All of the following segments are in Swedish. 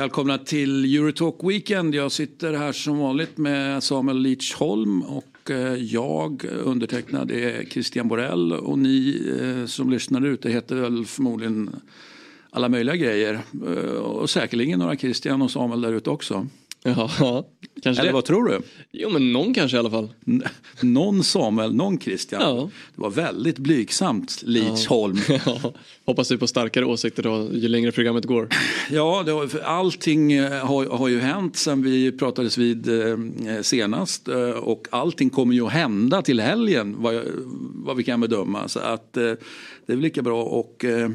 Välkomna till Eurotalk Weekend. Jag sitter här som vanligt med Samuel Leachholm och eh, jag undertecknad är Christian Borell och ni eh, som lyssnar ute heter väl förmodligen alla möjliga grejer eh, och säkerligen några Christian och Samuel där ute också. Ja, kanske Eller det. vad tror du? Jo men någon kanske i alla fall. N- Någon Samuel, någon Christian. Ja. Det var väldigt blygsamt Leachholm. Ja, hoppas vi på starkare åsikter då ju längre programmet går. Ja, det har, för allting eh, har, har ju hänt sen vi pratades vid eh, senast eh, och allting kommer ju att hända till helgen vad, vad vi kan bedöma. Så att eh, det är väl lika bra och eh,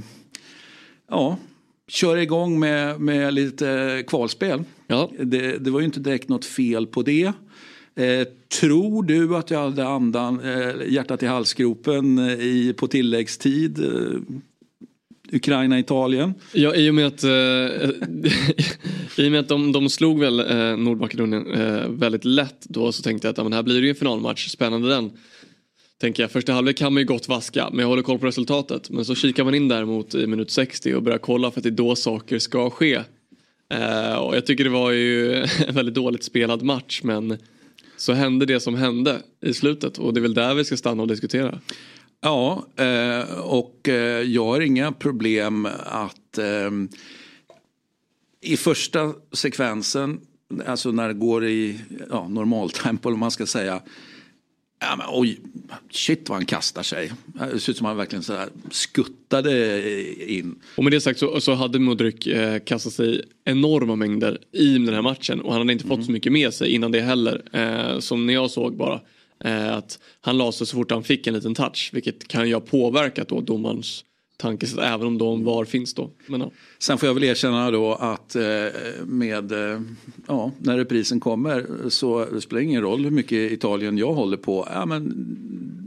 ja, köra igång med, med lite kvalspel. Ja. Det, det var ju inte direkt något fel på det. Eh, tror du att jag hade andan, eh, hjärtat i halsgropen eh, i, på tilläggstid? Eh, Ukraina-Italien. Ja, i och med att, eh, i och med att de, de slog väl eh, Nordmakedonien väldigt lätt då så tänkte jag att ja, men här blir det ju en finalmatch, spännande den. Tänker jag, första halvlek kan man ju gott vaska men jag håller koll på resultatet. Men så kikar man in däremot i minut 60 och börjar kolla för att det är då saker ska ske. Eh, och jag tycker det var ju en väldigt dåligt spelad match men så hände det som hände i slutet och det är väl där vi ska stanna och diskutera. Ja, eh, och eh, jag har inga problem att eh, i första sekvensen, alltså när det går i ja, normaltempo eller vad man ska säga. Ja, men, oj, shit vad han kastar sig. Det ser ut som han verkligen så här skuttade in. Och med det sagt så, så hade Modric eh, kastat sig enorma mängder i den här matchen och han hade inte fått så mycket med sig innan det heller. Eh, som när jag såg bara. Eh, att han la sig så fort han fick en liten touch vilket kan ju ha påverkat då domarens tankesätt även om de VAR finns då. Men, ja. Sen får jag väl erkänna då att eh, med, eh, ja, när reprisen kommer så det spelar ingen roll hur mycket Italien jag håller på. Ja, men,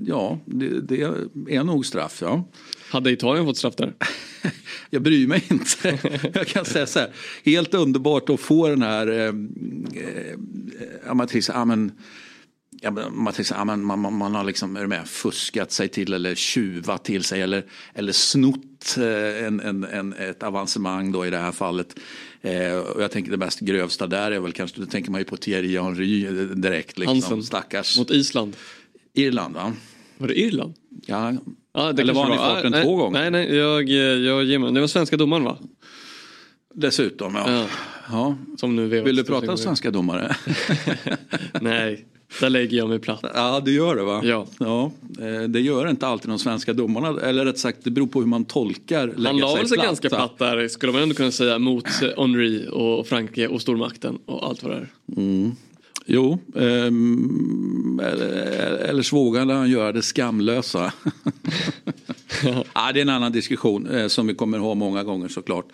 ja det, det är nog straff. Ja. Hade Italien fått straff där? Jag bryr mig inte. Jag kan säga så här, helt underbart att få den här, eh, eh, här, ja, men, ja, man, ja, man, man, man har liksom är med, fuskat sig till eller tjuvat till sig eller, eller snott eh, en, en, en, ett avancemang då i det här fallet. Eh, och jag tänker det mest grövsta där är väl kanske, då tänker man ju på Thierry Henry eh, direkt. Liksom, Hansen. Stackars. Mot Island. Irland va? Var det Irland? Ja, Ja, det Eller var han i farten Ah, två nej, gånger? Nej, nej, jag, jag ger mig. Det var svenska domaren va? dessutom ja. Ja. ja. Som nu Vill du prata svenska domare? Nej, där lägger jag mig platt. Ja, du gör det va? Ja. ja. eh, Det gör inte alltid de svenska domarna. Eller rätt sagt, det beror på hur man tolkar lägga Han la sig platt, ganska platt där skulle man ändå kunna säga mot Henry och Frankrike och stormakten och allt vad det är. Jo, ehm, eller, eller vågade han göra det skamlösa. ja, det är en annan diskussion eh, som vi kommer ha många gånger såklart.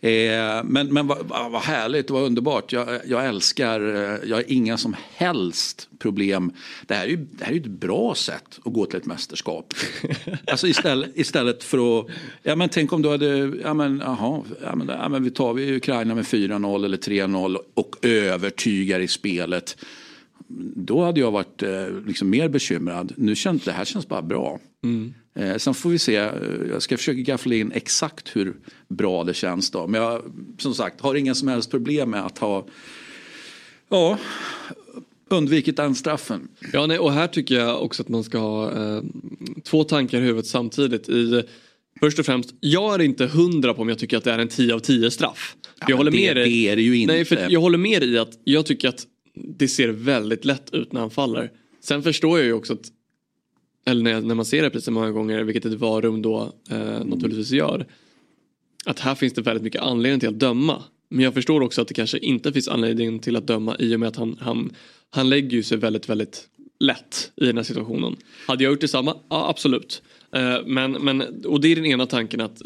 Eh, men men vad, vad härligt, vad underbart. Jag, jag älskar, eh, jag har inga som helst problem. Det här är ju, det här är ju ett bra sätt att gå till ett mästerskap. alltså istället, istället för att, ja men tänk om du hade, ja men jaha, ja men, ja, men vi tar vi Ukraina med 4-0 eller 3-0 och övertygar i spelet. Då hade jag varit eh, liksom mer bekymrad. Nu känns det här känns bara bra. Eh, sen får vi se. Jag ska försöka gaffla in exakt hur bra det känns då. Men jag som sagt har inga som helst problem med att ha ja, undvikit den straffen. Ja, nej, och här tycker jag också att man ska ha eh, två tankar i huvudet samtidigt. I, först och främst, jag är inte hundra på om jag tycker att det är en 10 av 10 straff. jag men håller det- med dig. det är det ju inte. Nej, för jag håller med dig i att jag tycker att det ser väldigt lätt ut när han faller. Sen förstår jag ju också att eller när, när man ser reprisen många gånger, vilket ett varum då eh, naturligtvis gör. Att här finns det väldigt mycket anledning till att döma. Men jag förstår också att det kanske inte finns anledning till att döma i och med att han, han, han lägger ju sig väldigt, väldigt lätt i den här situationen. Hade jag gjort detsamma? Ja, absolut. Eh, men, men, och det är den ena tanken att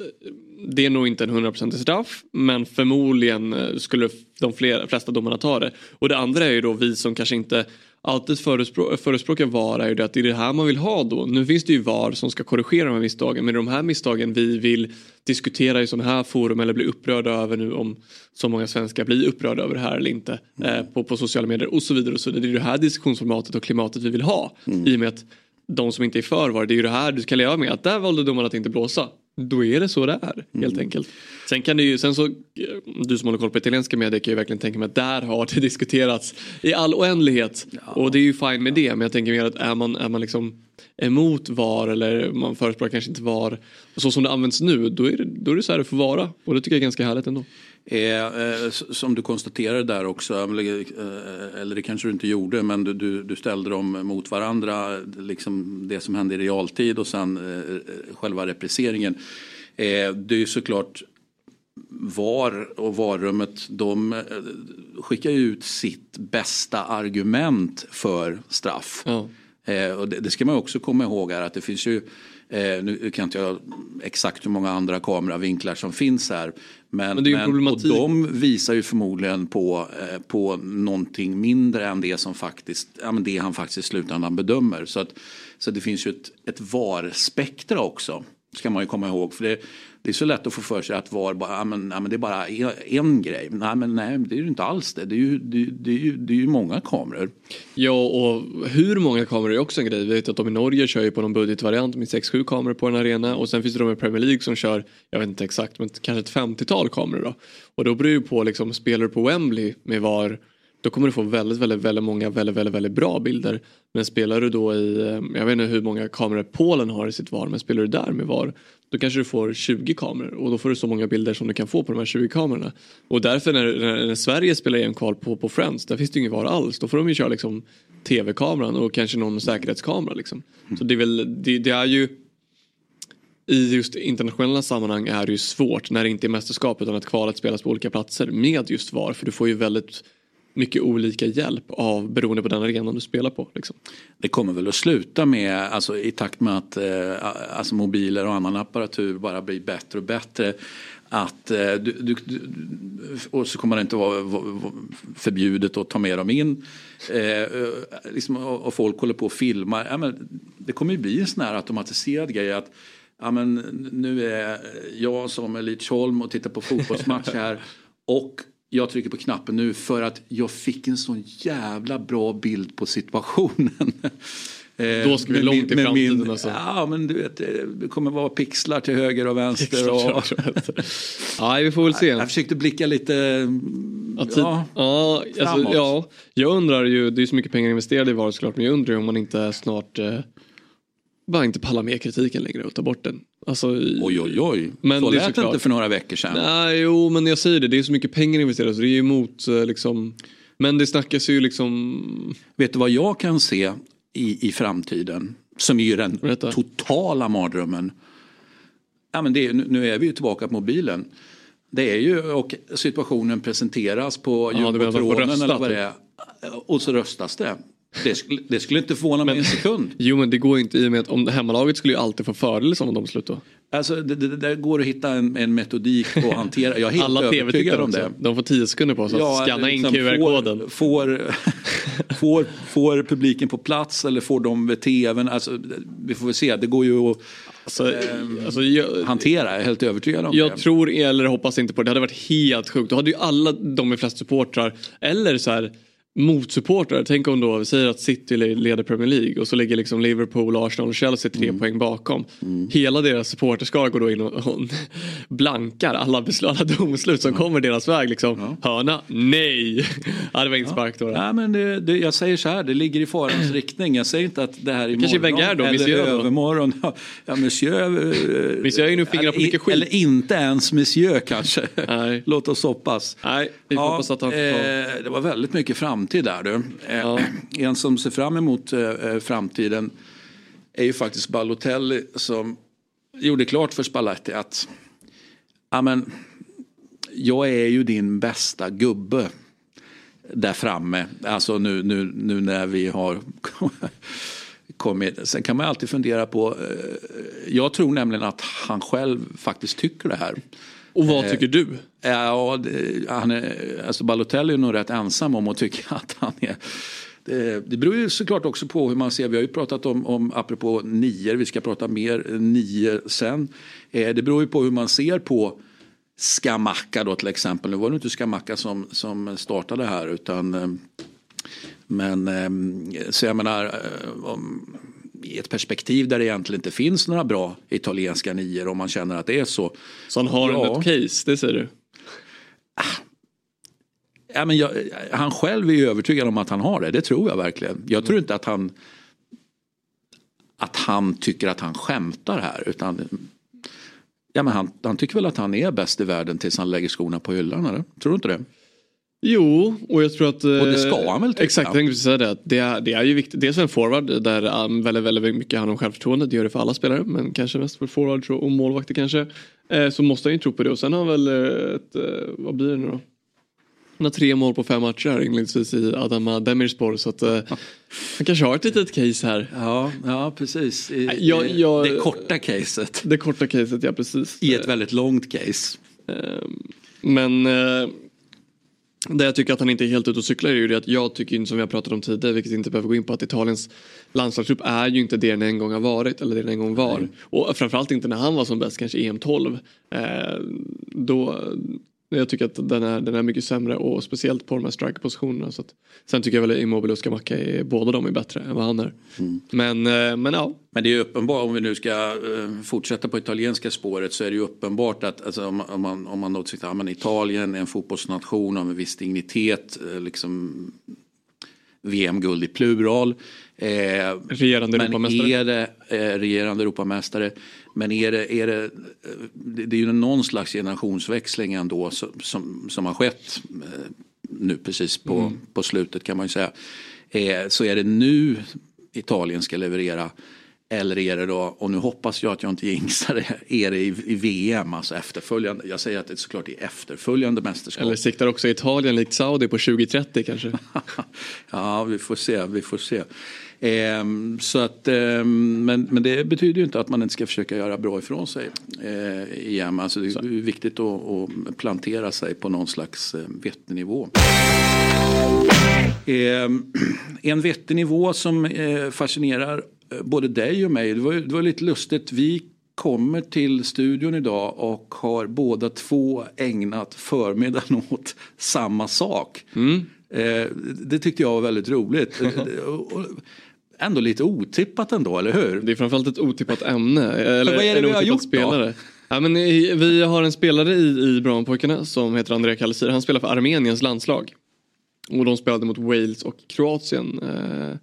det är nog inte en 100% straff men förmodligen eh, skulle de fler, flesta domarna ta det. Och det andra är ju då vi som kanske inte alltid förespråkar förespråkar VAR är ju det att det är det här man vill ha då. Nu finns det ju VAR som ska korrigera de här misstagen men de här misstagen vi vill diskutera i sådana här forum eller bli upprörda över nu om så många svenskar blir upprörda över det här eller inte mm. eh, på, på sociala medier och så vidare och så vidare. Det är det här diskussionsformatet och klimatet vi vill ha mm. i och med att de som inte är för VAR, det är ju det här du ska leva med att där valde domarna att inte blåsa. Då är det så det är helt mm. enkelt. Sen kan det ju, sen så, du som håller koll på italienska medier kan ju verkligen tänka mig att där har det diskuterats i all oändlighet. Ja. Och det är ju fine med det men jag tänker mer att är man, är man liksom emot VAR eller man förespråkar kanske inte VAR så som det används nu då är det, då är det så här det får vara och det tycker jag är ganska härligt ändå. Eh, eh som du konstaterade där också, eh, eller det kanske du inte gjorde, men du, du, du ställde dem mot varandra, liksom det som hände i realtid och sen eh, själva repriseringen. Eh, det är ju såklart VAR och VAR-rummet de eh, skickar ut sitt bästa argument för straff. Ja. Eh, och det, det, ska man också komma ihåg här att det finns ju, eh, nu kan inte jag exakt hur många andra kameravinklar som finns här. Men, men, men och de visar ju förmodligen på, eh, på någonting mindre än det som faktiskt, ja, men det han faktiskt i slutändan bedömer. Så, att, så det finns ju ett, ett VAR-spektra också. Ska man ju komma ihåg. För det, det är så lätt att få för sig att VAR bara, ja, men, ja, men det är bara en grej. Nej, men nej, det är ju inte alls det. Det är ju, det, det är ju, det är ju många kameror. Ja, och hur många kameror är också en grej. Vi vet att de i Norge kör ju på någon budgetvariant med 6-7 kameror på en arena och sen finns det de i Premier League som kör, jag vet inte exakt, men kanske ett 50-tal kameror då. Och då beror det ju på, liksom, spelar du på Wembley med VAR då kommer du få väldigt, väldigt, väldigt många väldigt, väldigt, väldigt bra bilder. Men spelar du då i, eh, jag vet inte hur många kameror Polen har i sitt VAR, men spelar du där med VAR då kanske du får 20 kameror och då får du så många bilder som du kan få på de här 20 kamerorna. Och därför när, när, när Sverige spelar EM-kval på, på Friends, där finns det ingen VAR alls. Då får de ju köra liksom tv-kameran och kanske någon säkerhetskamera liksom. Så det är väl, det, det är ju i just internationella sammanhang är det ju svårt när det inte är mästerskap utan att kvalet spelas på olika platser med just VAR för du får ju väldigt mycket olika hjälp av beroende på den arenan du spelar på. Liksom. Det kommer väl att sluta med, alltså, i takt med att eh, alltså, mobiler och annan apparatur bara blir bättre och bättre. Att, eh, du, du, och så kommer det inte vara förbjudet att ta med dem in. Eh, liksom, och, och, folk håller på och filmar. Ja, men det kommer ju bli en sån här automatiserad grej att ja, men nu är jag som är Lidsholm och tittar på fotbollsmatch här och jag trycker på knappen nu för att jag fick en sån jävla bra bild på situationen. Eh, Då ska vi långt i framtiden min, alltså. Ja men du vet det kommer vara pixlar till höger och vänster. Och... ja vi får väl se. Jag försökte blicka lite ja, typ, ja, ja, alltså, ja, jag undrar ju, det är så mycket pengar investerade i VAR såklart men jag undrar ju om man inte snart eh, bara inte pallar med kritiken längre och ta bort den. Alltså, oj oj oj, men så lät det inte för några veckor sedan. Nej, jo men jag säger det, det är så mycket pengar investerade så det är emot eh, liksom. Men det snackas ju liksom. Vet du vad jag kan se i, i framtiden? Som är ju den Berätta. totala mardrömmen. Ja, men det, nu är vi ju tillbaka på mobilen. Det är ju, och situationen presenteras på ja, jumbotronen eller vad det är. Och så röstas det. Det skulle, det skulle inte förvåna mig en sekund. Jo men det går inte i och med att om hemmalaget skulle ju alltid få fördel som de beslut då. Alltså det, det, det går att hitta en, en metodik att hantera. Jag är helt Alla övertygad om det. De får tio sekunder på sig att scanna in liksom QR-koden. Får, får, får, publiken på plats eller får de vid tvn? Alltså, vi får väl se, det går ju att alltså, eh, alltså, jag, hantera, jag är helt övertygad om jag det. Jag tror eller hoppas inte på det, det hade varit helt sjukt. Då hade ju alla de med flest supportrar eller så här motsupportrar. Tänk om då vi säger att City leder Premier League och så ligger liksom Liverpool, Arsenal och Chelsea tre mm. poäng bakom. Mm. Hela deras supporterskara går då in och, och blankar alla, alla domslut som mm. kommer deras väg. Liksom. Ja. Hörna, nej! ja, det var inspark då. Ja, men det, det, jag säger så här, det ligger i farans riktning. Jag säger inte att det här är imorgon Wenger då, eller övermorgon. Ja, monsieur, eh, monsieur är ju nu fingrar på mycket skit. Eller inte ens monsieur kanske. Nej. Låt oss hoppas. Nej, vi ja, hoppas att han får eh, Det var väldigt mycket fram framtid där du. Eh, ja. En som ser fram emot eh, eh, framtiden är ju faktiskt Balotelli som gjorde klart för Spalletti att amen, jag är ju din bästa gubbe där framme. Alltså nu, nu, nu när vi har kommit. Sen kan man alltid fundera på, jag tror nämligen att han själv faktiskt tycker det här. Och vad tycker du? Ja, han är, alltså Balotelli är nog rätt ensam om att tycka att han är det beror ju såklart också på hur man ser. Vi har ju pratat om, om apropå nior, vi ska prata mer nio sen. Det beror ju på hur man ser på Skamacka då till exempel. Nu var det inte Skamacka som, som startade här utan men så jag menar om, i ett perspektiv där det egentligen inte finns några bra italienska nior om man känner att det är så. Så han har ja. ett case, det säger du? Ah. Ja, men jag, han själv är ju övertygad om att han har det, det tror jag verkligen. Jag tror inte att han att han tycker att han skämtar här utan ja, men han, han tycker väl att han är bäst i världen tills han lägger skorna på hyllan, eller? Tror du inte det? Jo, och jag tror att... Och det ska han väl tycka? Exakt, jag tänkte säga det. Det är, det är ju viktigt. Dels för en forward där um, väldigt, väldigt mycket handlar om självförtroende. Det gör det för alla spelare, men kanske mest för forwards och målvakter kanske. Eh, så måste han ju tro på det. Och sen har han väl eh, ett, eh, vad blir det nu då? Han har tre mål på fem matcher inledningsvis i Adama Demirspor så att uh, han kanske har ett litet case här. Ja, ja precis. I, ja, ja, det korta caset. Det korta caset, ja precis. I ett väldigt långt case. Ehm, men det jag tycker att han inte är helt ute och cyklar är ju det att jag tycker som vi har pratat om tidigare, vilket inte behöver gå in på, att Italiens landslagstrupp är ju inte det den en gång har varit eller det den en gång var. Mm. Och framförallt inte när han var som bäst, kanske EM12. Eh, då, jag tycker att den är, den är mycket sämre och speciellt på de här strikerpositionerna. Så att, sen tycker jag väl Immobile och Scamacca, är, båda de är bättre än vad han är. Mm. Men, eh, men ja. Men det är uppenbart, om vi nu ska eh, fortsätta på italienska spåret så är det ju uppenbart att alltså, om, om, man, om man då tycker att Italien är en fotbollsnation av en viss dignitet, eh, liksom VM-guld i plural. Eh, regerande men Europamästare. Är det, eh, regerande Europamästare. Men är det, är det, det är ju någon slags generationsväxling ändå som, som, har skett eh, nu precis på, mm. på slutet kan man ju säga. Eh, så är det nu Italien ska leverera eller är det då, och nu hoppas jag att jag inte jinxar det, är det i, i, VM, alltså efterföljande. Jag säger att det är såklart i efterföljande mästerskap. Eller siktar också Italien likt Saudi på 2030 kanske? ja, vi får se, vi får se. Eh, så att, eh, men, men det betyder ju inte att man inte ska försöka göra bra ifrån sig eh, i EM. Alltså det är viktigt att, att, plantera sig på någon slags eh, vettig nivå. Ehm, en vettig nivå som eh, fascinerar både dig och mig. Det var, det var lite lustigt. Vi kommer till studion idag och har båda två ägnat förmiddagen åt samma sak. Mm. Det tyckte jag var väldigt roligt. ändå lite otippat ändå, eller hur? Det är framförallt ett otippat ämne. Eller vad är det en vi har gjort spelare. Då? Ja, men vi har en spelare i, i Brownpojkarna som heter Andrea Kallisir. Han spelar för Armeniens landslag. Och de spelade mot Wales och Kroatien. Eh,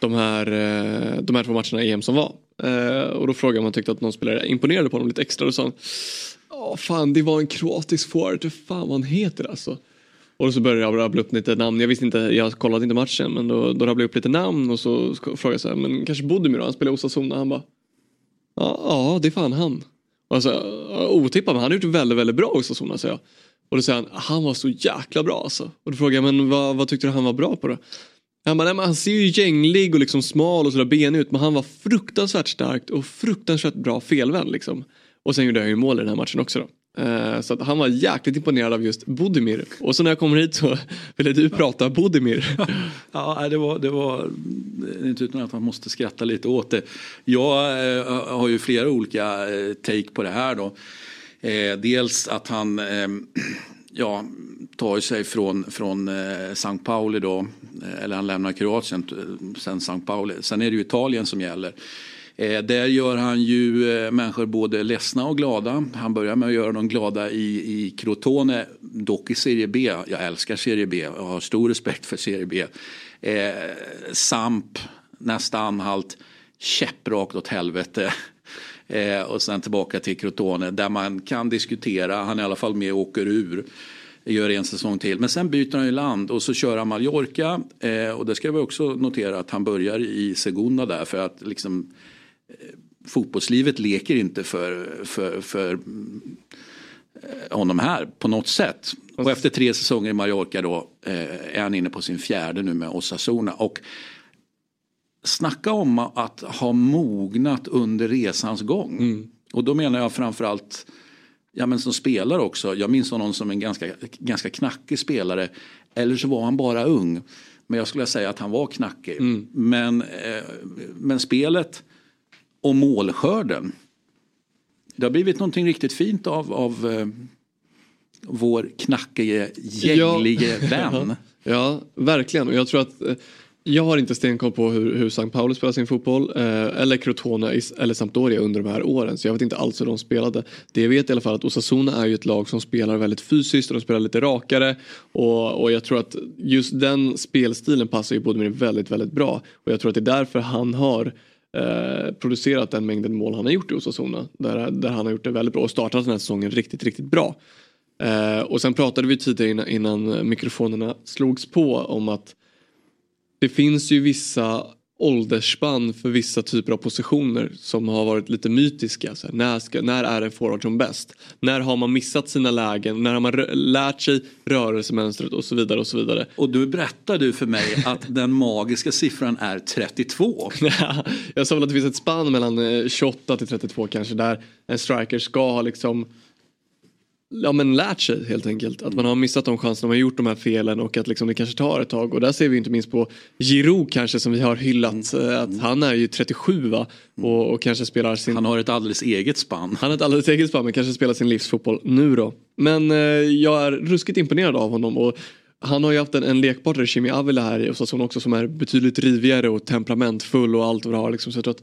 de här, eh, de här två matcherna i EM som var. Eh, och då frågade om han tyckte att någon spelare imponerade på honom lite extra. Och sa han, ja fan det var en kroatisk forward, hur fan vad han heter alltså. Och så började jag rabbla upp lite namn. Jag visste inte, jag kollade inte matchen men då, då rabblade jag upp lite namn och så frågade jag så här, men kanske Bodimir då? Han spelar i Osasuna. Han bara, ja, ja det är fan han. Och jag sa, otippat men han har gjort väldigt, väldigt bra i Osasuna säger jag. Och då säger han, han var så jäkla bra alltså. Och då frågade jag, men vad, vad tyckte du han var bra på då? Han, bara, nej, men han ser ju gänglig och liksom smal och sådär benig ut men han var fruktansvärt starkt och fruktansvärt bra felvänd liksom. Och sen gjorde han ju mål i den här matchen också då. Eh, så att han var jäkligt imponerad av just Bodimir. Och så när jag kommer hit så ville du prata Bodimir. ja, det var, det var inte utan att man måste skratta lite åt det. Jag eh, har ju flera olika eh, take på det här då. dels att han ehm, ja, tar sig från, från São Paulo Pauli då, eller han lämnar Kroatien, sen São Pauli. Sen är det ju Italien som gäller. Eh, där gör han ju eh, människor både ledsna och glada. Han börjar med att göra dem glada i, i Crotone, dock i Serie B. Jag älskar Serie B, jag har stor respekt för Serie B. Eh, Samp, nästa anhalt, käpprakt åt helvete. Eh, och sen tillbaka till Crotone där man kan diskutera, han är i alla fall med och åker ur gör en säsong till. Men sen byter han ju land och så kör han Mallorca. Eh, och det ska vi också notera att han börjar i Segunda där för att liksom fotbollslivet leker inte för, för, för eh, honom här på något sätt. Och efter tre säsonger i Mallorca då eh, är han inne på sin fjärde nu med Osasuna. Och snacka om att ha mognat under resans gång. Mm. Och då menar jag framförallt ja, men som spelare också. Jag minns honom som en ganska, ganska knackig spelare. Eller så var han bara ung. Men jag skulle säga att han var knackig. Mm. Men, eh, men spelet och målskörden. Det har blivit någonting riktigt fint av, av eh, vår knackige, gänglige ja. vän. Ja, verkligen. Och jag tror att eh, jag har inte stenkoll på hur, hur St. Pauli spelar sin fotboll eh, eller Crotone eller Sampdoria under de här åren så jag vet inte alls hur de spelade. Det jag vet i alla fall att Osasuna är ju ett lag som spelar väldigt fysiskt och de spelar lite rakare och, och jag tror att just den spelstilen passar ju Bodimir väldigt, väldigt bra och jag tror att det är därför han har eh, producerat den mängden mål han har gjort i Osasuna där, där han har gjort det väldigt bra och startat den här säsongen riktigt, riktigt bra. Eh, och sen pratade vi tidigare innan, innan mikrofonerna slogs på om att det finns ju vissa åldersspann för vissa typer av positioner som har varit lite mytiska. Så här, när, ska, när är en forward som bäst? När har man missat sina lägen? När har man lärt sig rörelsemönstret och så vidare och så vidare. Och du berättade du för mig att den magiska siffran är 32. jag sa väl att det finns ett spann mellan 28 eh, till 32 kanske där en striker ska ha liksom ja, men lärt sig helt enkelt. Att man har missat de chanserna, man har gjort de här felen och att liksom det kanske tar ett tag. Och där ser vi inte minst på Giroud kanske som vi har hyllat. Mm. Eh, att han är ju 37 va? Och, och, kanske spelar sin... Han har ett alldeles eget spann. Han har ett alldeles eget spann men kanske spelar sin livsfotboll nu då. Men eh, jag är ruskigt imponerad av honom. Och han har ju haft en, en lekpartner, Jimmy Avila här i Osasuna också som är betydligt rivigare och temperamentfull och allt vad det har. Liksom. Så jag tror att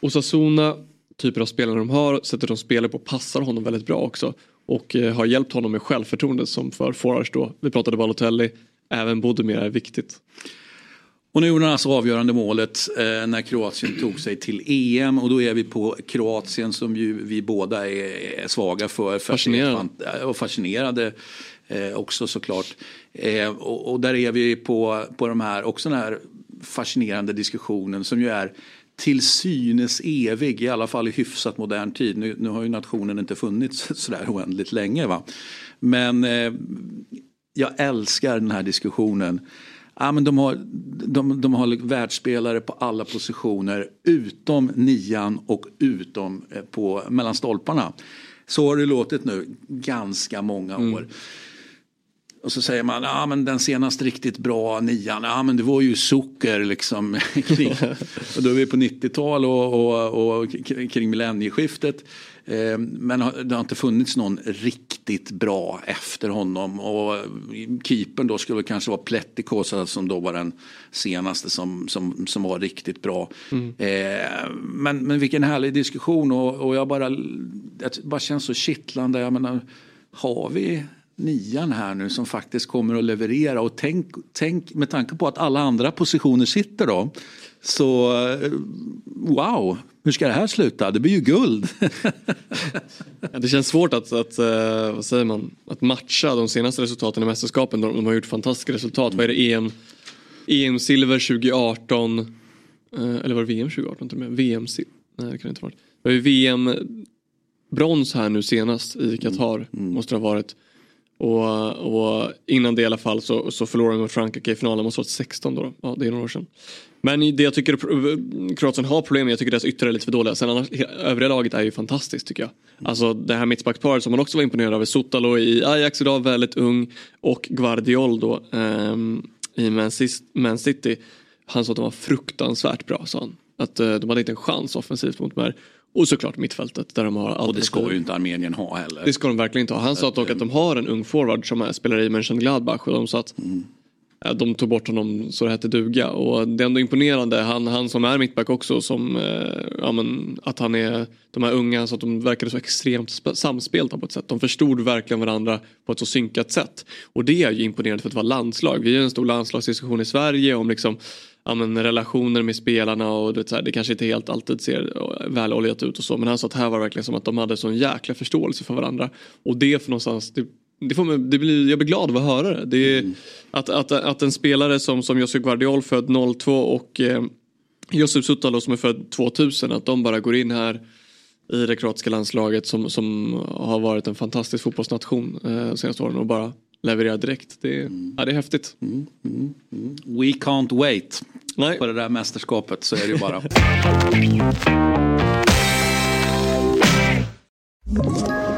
Osasuna, typer av spelare de har, sättet de spelar på passar honom väldigt bra också. Och eh, har hjälpt honom med självförtroende som för forwards då. Vi pratade Balotelli, även Bodemir är viktigt. Och nu gjorde han alltså avgörande målet eh, när Kroatien tog sig till EM och då är vi på Kroatien som ju vi båda är, är svaga för. Fascinerande. Och fascinerade eh, också såklart. Eh, och, och, där är vi på, på de här, också den här fascinerande diskussionen som ju är till synes evig, i alla fall i hyfsat modern tid. Nu, nu har ju nationen inte funnits sådär oändligt länge. Va? Men eh, jag älskar den här diskussionen. Ja, men de, har, de, de har världsspelare på alla positioner utom nian och utom eh, på, mellan stolparna. Så har det låtit nu ganska många år. Mm. Och så säger man, ja men den senaste riktigt bra nian, ja men det var ju socker liksom. och då är vi på 90-tal och, och, och kring millennieskiftet. Eh, men det har inte funnits någon riktigt bra efter honom. Och keepern då skulle kanske vara Plettikosa som då var den senaste som, som, som var riktigt bra. Mm. Eh, men, men vilken härlig diskussion och, och jag bara, det bara känns så kittlande. Jag menar, har vi nian här nu som faktiskt kommer att leverera och tänk, tänk med tanke på att alla andra positioner sitter då. Så eh, wow, hur ska det här sluta? Det blir ju guld. ja, det känns svårt att, att, uh, vad säger man, att matcha de senaste resultaten i mästerskapen. De, de har gjort fantastiska resultat. Mm. Vad är det EM? EM-silver 2018. Uh, eller var det VM 2018? Till och med? VM Nej det kan det inte ha varit. Det var ju VM brons här nu senast i Qatar. Mm. Mm. Måste det ha varit. Och, och, innan det i alla fall så, så förlorade de mot Frankrike i finalen, måste ha varit 16 då. Ja, det är några år sedan. Men det jag tycker Kroatien har problem med, jag tycker deras yttre är lite för dåliga. Sen annars, övriga laget är ju fantastiskt tycker jag. Alltså det här mittbacksparet som man också var imponerad av, Sotalo i Ajax idag, väldigt ung. Och Guardiol då um, i Man City. Han sa att de var fruktansvärt bra, sa han. Att uh, de hade inte en chans offensivt mot de här och såklart mittfältet där de har Och det ska ju inte Armenien ha heller. Det ska de verkligen inte ha. Han sa dock att de har en ung forward som spelar i Mönchengladbach och de sa att mm. Eh, de tog bort honom så det hette duga. Och det är ändå imponerande. Han, han som är mittback också som, eh, ja, men, att han är de här unga så att de verkade så extremt samspelta på ett sätt. De förstod verkligen varandra på ett så synkat sätt. Och det är ju imponerande för att vara landslag. Vi har en stor landslagsdiskussion i Sverige om liksom ja, men, relationer med spelarna och det, så här, det kanske inte helt alltid ser eh, väloljat ut och så men han sa att här var det verkligen som att de hade sån jäkla förståelse för varandra. Och det för någonstans, det, det får mig, det blir, jag blir glad av att höra det. det är, mm. att, att, att en spelare som, som Josip Guardiol född 02 och eh, Josip Sutalo som är född 2000 att de bara går in här i det kroatiska landslaget som, som har varit en fantastisk fotbollsnation eh, senaste åren och bara levererar direkt. Det, mm. ja, det är häftigt. Mm, mm, mm. We can't wait. Nej. på det där mästerskapet. Så är det ju bara.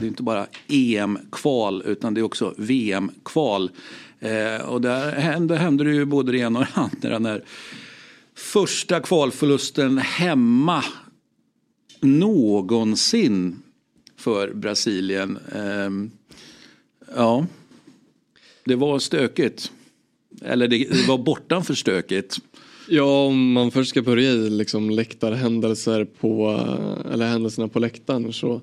Det är inte bara EM-kval utan det är också VM-kval. Eh, och där händer, händer det ju både det ena och det andra. När första kvalförlusten hemma någonsin för Brasilien. Eh, ja, det var stökigt. Eller det, det var bortanför stökigt. Ja, om man först ska börja i liksom läktarhändelser på, eller händelserna på läktaren så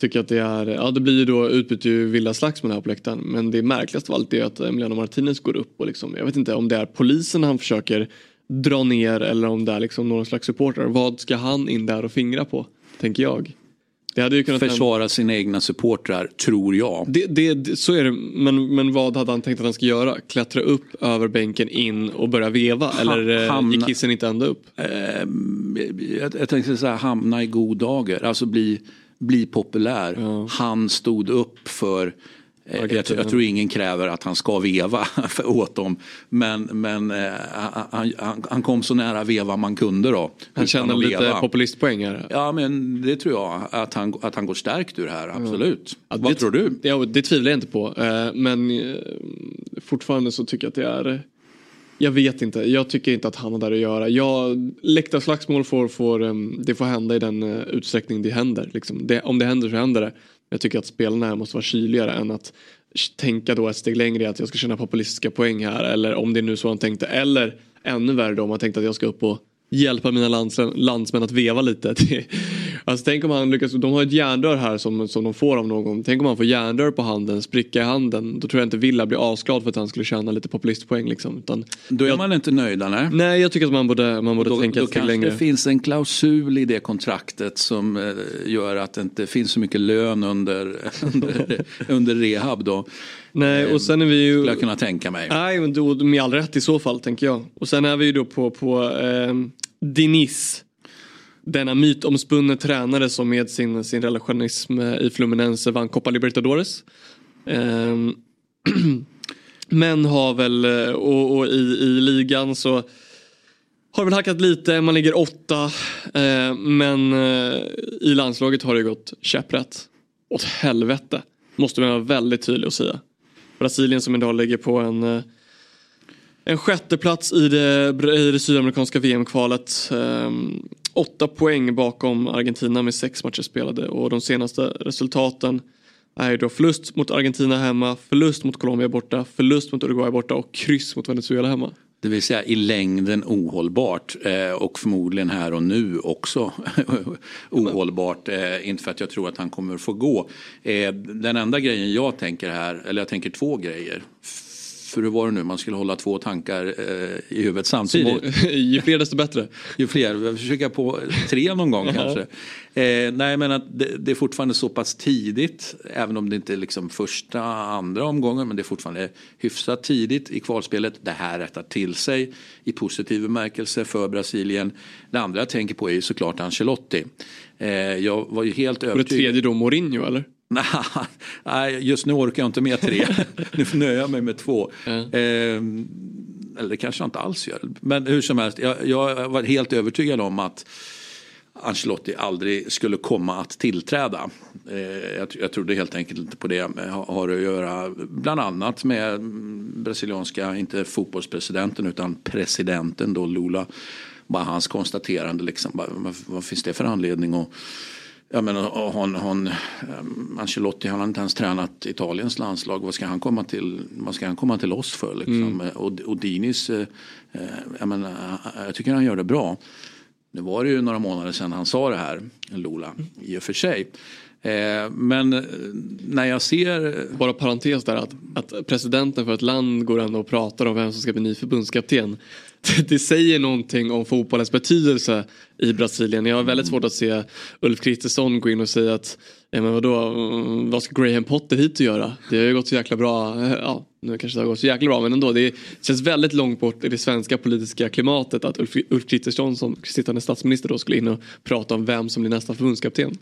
tycker jag att det är, ja det blir ju då utbyte ju vilda slagsmål här på läktaren men det märkligaste av allt är att Emiliano Martinez går upp och liksom, jag vet inte om det är polisen han försöker dra ner eller om det är liksom någon slags supporter. Vad ska han in där och fingra på? Tänker jag. Det hade ju kunnat Försvara sina egna supportrar, tror jag. Det, det, så är det, men, men vad hade han tänkt att han ska göra? Klättra upp över bänken in och börja veva? Ha, eller eh, hamna, gick kissen inte ända upp? Eh, jag, jag tänkte säga hamna i god dager, alltså bli, bli populär. Ja. Han stod upp för jag, jag, tror ingen kräver att han ska veva åt dem. Men, men eh, han, han, han, kom så nära veva man kunde då. Han känner lite populistpoäng här. Ja men det tror jag. Att han, att han går stärkt ur det här, absolut. Ja. Vad det, tror du? Ja, det tvivlar jag inte på. Eh, men fortfarande så tycker jag att det är jag vet inte. Jag tycker inte att han har där att göra. Jag, läktarslagsmål får, får, det får hända i den utsträckning det händer. Liksom. Det, om det händer så händer det. Jag tycker att spelarna här måste vara kyligare än att tänka då ett steg längre att jag ska tjäna populistiska poäng här eller om det är nu så han tänkte eller ännu värre då om han tänkte att jag ska upp och hjälpa mina lands, landsmän att veva lite. alltså, tänk om han lyckas, de har ett järnrör här som, som de får av någon. Tänk om han får järnrör på handen, spricka i handen. Då tror jag inte Villa blir asglad för att han skulle tjäna lite populistpoäng. Liksom. Utan, då är jag, man inte nöjd nej? Nej, jag tycker att man borde, man borde då, tänka då steg längre. det finns en klausul i det kontraktet som eh, gör att det inte finns så mycket lön under, under, under rehab. Då. Nej, och sen är vi ju... Skulle jag kunna tänka mig. Nej, men då, med all rätt i så fall tänker jag. Och sen är vi ju då på, på eh, Diniz. Denna mytomspunne tränare som med sin, sin relationism eh, i Fluminense vann Copa Libertadores. Ehm, men har väl, eh, och, och i, i ligan så har väl hackat lite, man ligger åtta. Eh, men eh, i landslaget har det gått käpprätt. Åt helvete. Måste man vara väldigt tydlig och säga. Brasilien som idag ligger på en eh, en sjätteplats i det, i det sydamerikanska VM-kvalet. Ehm, åtta poäng bakom Argentina med sex matcher spelade och de senaste resultaten är då förlust mot Argentina hemma, förlust mot Colombia borta, förlust mot Uruguay borta och kryss mot Venezuela hemma. Det vill säga i längden ohållbart eh, och förmodligen här och nu också ohållbart. Eh, inte för att jag tror att han kommer att få gå. Eh, den enda grejen jag tänker här, eller jag tänker två grejer för hur var det nu, man skulle hålla två tankar eh, i huvudet samtidigt. ju fler desto bättre. ju fler, vi försöka på tre någon gång kanske. Eh, nej men att det, det, är fortfarande så pass tidigt, även om det inte är liksom första, andra omgången, men det är fortfarande hyfsat tidigt i kvalspelet. Det här rättar till sig i positiv bemärkelse för Brasilien. Det andra jag tänker på är ju såklart Ancelotti. Eh, jag var ju helt övertygad. Och det tredje då Mourinho eller? Nej, just nu orkar jag inte med tre. nu nöjer jag mig med två. Mm. Eh, eller kanske jag inte alls gör. Men hur som helst, jag, jag var helt övertygad om att Ancelotti aldrig skulle komma att tillträda. Eh, jag, jag trodde helt enkelt inte på det. Har att göra bland annat med brasilianska, inte fotbollspresidenten utan presidenten då Lula. Bara hans konstaterande liksom, vad, vad finns det för anledning att jag menar, hon, hon, um, Ancelotti han har inte ens tränat Italiens landslag. Vad ska han komma till, vad ska han komma till oss för? Liksom? Mm. Och, och Dinis, eh, eh jag, menar, jag tycker han gör det bra. Nu var det ju några månader sedan han sa det här, Lola, i och för sig. Eh, men eh, när jag ser... Bara parentes där att, att presidenten för ett land går ändå och pratar om vem som ska bli ny förbundskapten. Det säger någonting om fotbollens betydelse i Brasilien. Jag har väldigt svårt att se Ulf Kristersson gå in och säga att ja, men vadå, vad ska Graham Potter hit och göra? Det har ju gått så jäkla bra. Ja, nu kanske det har gått så jäkla bra men ändå. Det känns väldigt långt bort i det svenska politiska klimatet att Ulf, Ulf Kristersson som sittande statsminister då skulle in och prata om vem som blir nästa förbundskapten.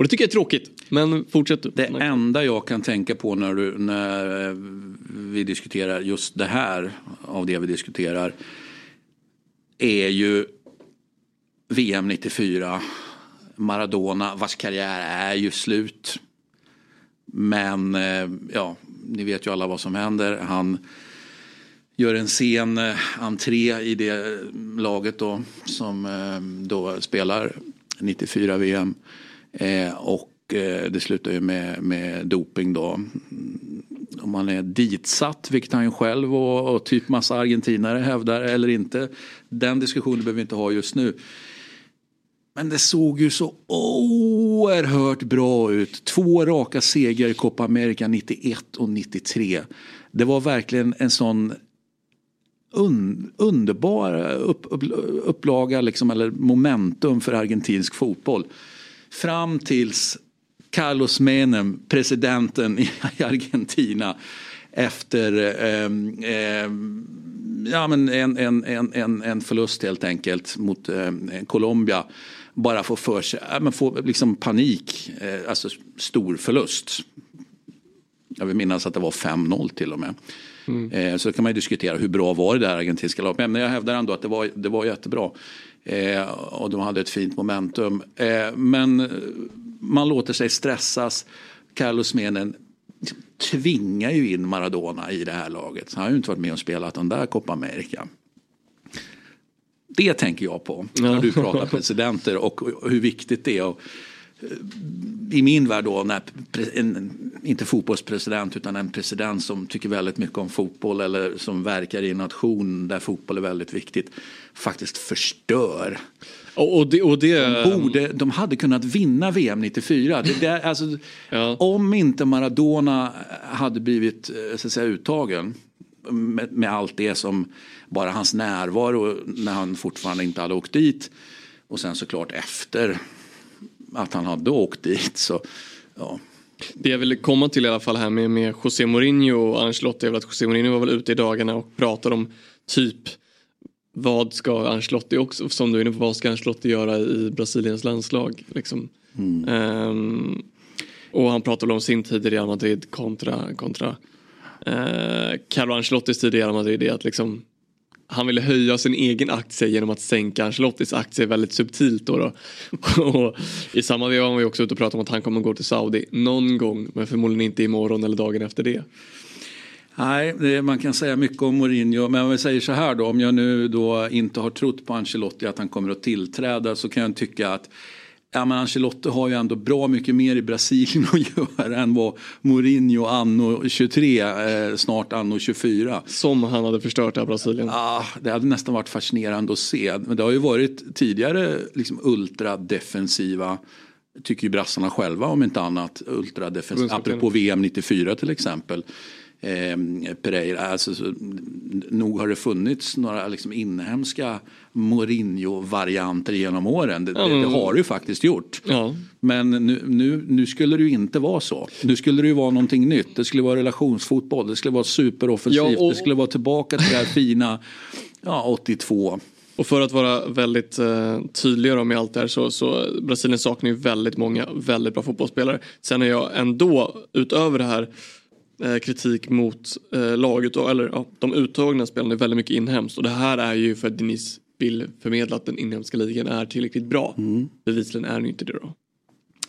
Och det tycker jag är tråkigt. Men fortsätt du. Det enda jag kan tänka på när, du, när eh, vi diskuterar just det här av det vi diskuterar är ju VM 94. Maradona vars karriär är ju slut. Men eh, ja, ni vet ju alla vad som händer. Han gör en sen eh, entré i det laget då som då spelar 94 VM. Eh, och eh, det slutar ju med, med doping då. Om man är ditsatt, vilket han ju själv och, och typ massa argentinare hävdar eller inte. Den diskussionen behöver vi inte ha just nu. Men det såg ju så oerhört bra ut. Två raka segrar i Copa America 91 och 93. Det var verkligen en sån un, underbar upp, upp, upplaga liksom, eller momentum för argentinsk fotboll. Fram tills Carlos Menem, presidenten i Argentina efter eh, eh, ja, men en, en, en, en förlust helt enkelt mot eh, Colombia bara får för sig, men får liksom panik, eh, alltså stor förlust. Jag vill minnas att det var 5-0 till och med. Mm. Eh, så kan man ju diskutera hur bra var det där argentinska laget. Men jag hävdar ändå att det var, det var jättebra. Eh, och de hade ett fint momentum. Eh, men man låter sig stressas. Carlos Menen tvingar ju in Maradona i det här laget. Han har ju inte varit med och spelat den där Copa America. Det tänker jag på när du pratar presidenter och hur viktigt det är. Och eh, I min värld då, när en, inte fotbollspresident utan en president som tycker väldigt mycket om fotboll eller som verkar i en nation där fotboll är väldigt viktigt faktiskt förstör. Och det, och det... De, borde, de hade kunnat vinna VM 94. Det där, alltså, ja. Om inte Maradona hade blivit eh, så att säga, uttagen med, med, allt det som bara hans närvaro när han fortfarande inte hade åkt dit och sen såklart efter att han hade åkt dit. Så, ja. Det jag ville komma till i alla fall här med, med José Mourinho och Ancelotti är väl att José Mourinho var väl ute i dagarna och pratade om typ vad ska Ancelotti också, som du är inne på, vad ska Ancelotti göra i Brasiliens landslag? Liksom. Mm. Um, och han pratade om sin tid i Real Madrid kontra, kontra uh, Carlo Ancelottis tid i Real Madrid. Är att liksom, han ville höja sin egen aktie genom att sänka Ancelottis aktie väldigt subtilt. Då, då. och I samma veva var vi också ute och pratade om att han kommer gå till Saudi någon gång men förmodligen inte imorgon eller dagen efter det. Nej, det, man kan säga mycket om Mourinho. Men om jag säger så här då, om jag nu då inte har trott på Ancelotti att han kommer att tillträda så kan jag tycka att Ja, men Ancelotti har ju ändå bra mycket mer i Brasilien att göra än vad Mourinho anno 23, eh, snart anno 24. Som han hade förstört det här Brasilien. Ja, det hade nästan varit fascinerande att se. Men det har ju varit tidigare liksom ultradefensiva tycker ju brassarna själva om inte annat. Ultradefensiva, apropå VM 94 till exempel eh, Pereira. Alltså, så, nog har det funnits några liksom, inhemska Mourinho-varianter genom åren. Det, mm. det, det, har det ju faktiskt gjort. Ja. Men nu, nu, nu, skulle det ju inte vara så. Nu skulle det ju vara någonting nytt. Det skulle vara relationsfotboll, det skulle vara superoffensivt, ja, och... det skulle vara tillbaka till det här fina ja, 82. Och för att vara väldigt eh, tydligare med allt det här så, så Brasilien saknar ju väldigt många väldigt bra fotbollsspelare. Sen är jag ändå utöver det här kritik mot eh, laget, eller ja, de uttagna spelarna är väldigt mycket inhemskt och det här är ju för att Denise vill förmedla att den inhemska ligan är tillräckligt bra. Mm. Bevisligen är den inte det då.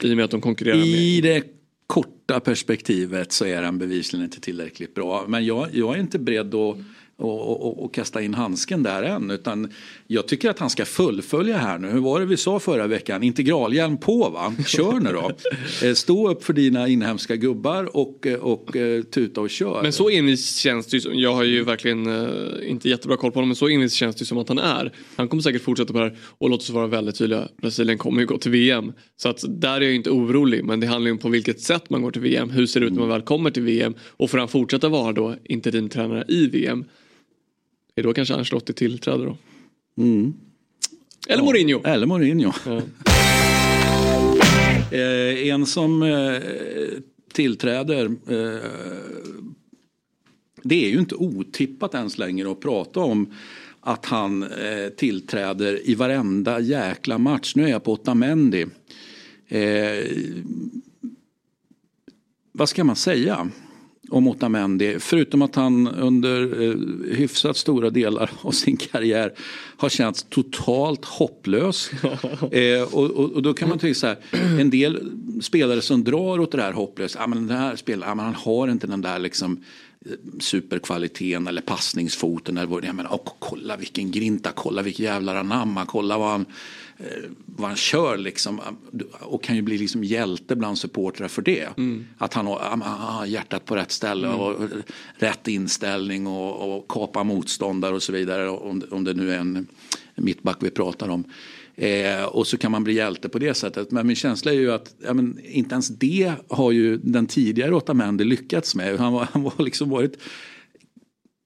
I och med att de konkurrerar I med... det korta perspektivet så är den bevisligen inte tillräckligt bra. Men jag, jag är inte beredd att och, och, och, kasta in handsken där än. Utan jag tycker att han ska fullfölja här nu. Hur var det vi sa förra veckan? Integralhjälm på va? Kör nu då. Eh, stå upp för dina inhemska gubbar och, eh, och eh, tuta och kör. Men så envis känns det ju Jag har ju verkligen inte jättebra koll på honom men så envis känns det som att han är. Han kommer säkert fortsätta på det här och låt oss vara väldigt tydliga. Brasilien kommer ju gå till VM. Så att där är jag inte orolig men det handlar ju om på vilket sätt man går till VM. Hur ser det ut när man väl kommer till VM? Och får han fortsätta vara då interimtränare i VM? Det är då kanske Ancelotti tillträder då. Mm. Eller ja, Mourinho. Eller Mourinho. Ja. eh, en som eh, tillträder eh, det är ju inte otippat ens längre att prata om att han eh, tillträder i varenda jäkla match. Nu är jag på Otamendi. Eh, vad ska man säga? Om Otamendi. Förutom att han under eh, hyfsat stora delar av sin karriär har känts totalt hopplös. eh, och, och, och, då kan man tycka så här, en del spelare som drar åt det här hopplöst, ja, men den här spelaren, ja, han har inte den där liksom superkvaliteten eller passningsfoten. Eller, ja, men, oh, kolla vilken grinta, kolla vilken jävla anamma, kolla vad han Eh, vad han kör liksom och kan ju bli liksom hjälte bland supportrar för det. Mm. Att han har, han har hjärtat på rätt ställe mm. och rätt inställning och, och kapa motståndare och så vidare om, om det nu är en mittback vi pratar om. Eh, och så kan man bli hjälte på det sättet. Men min känsla är ju att ja, men, inte ens det har ju den tidigare Otamendi lyckats med. Han, var, han var liksom varit,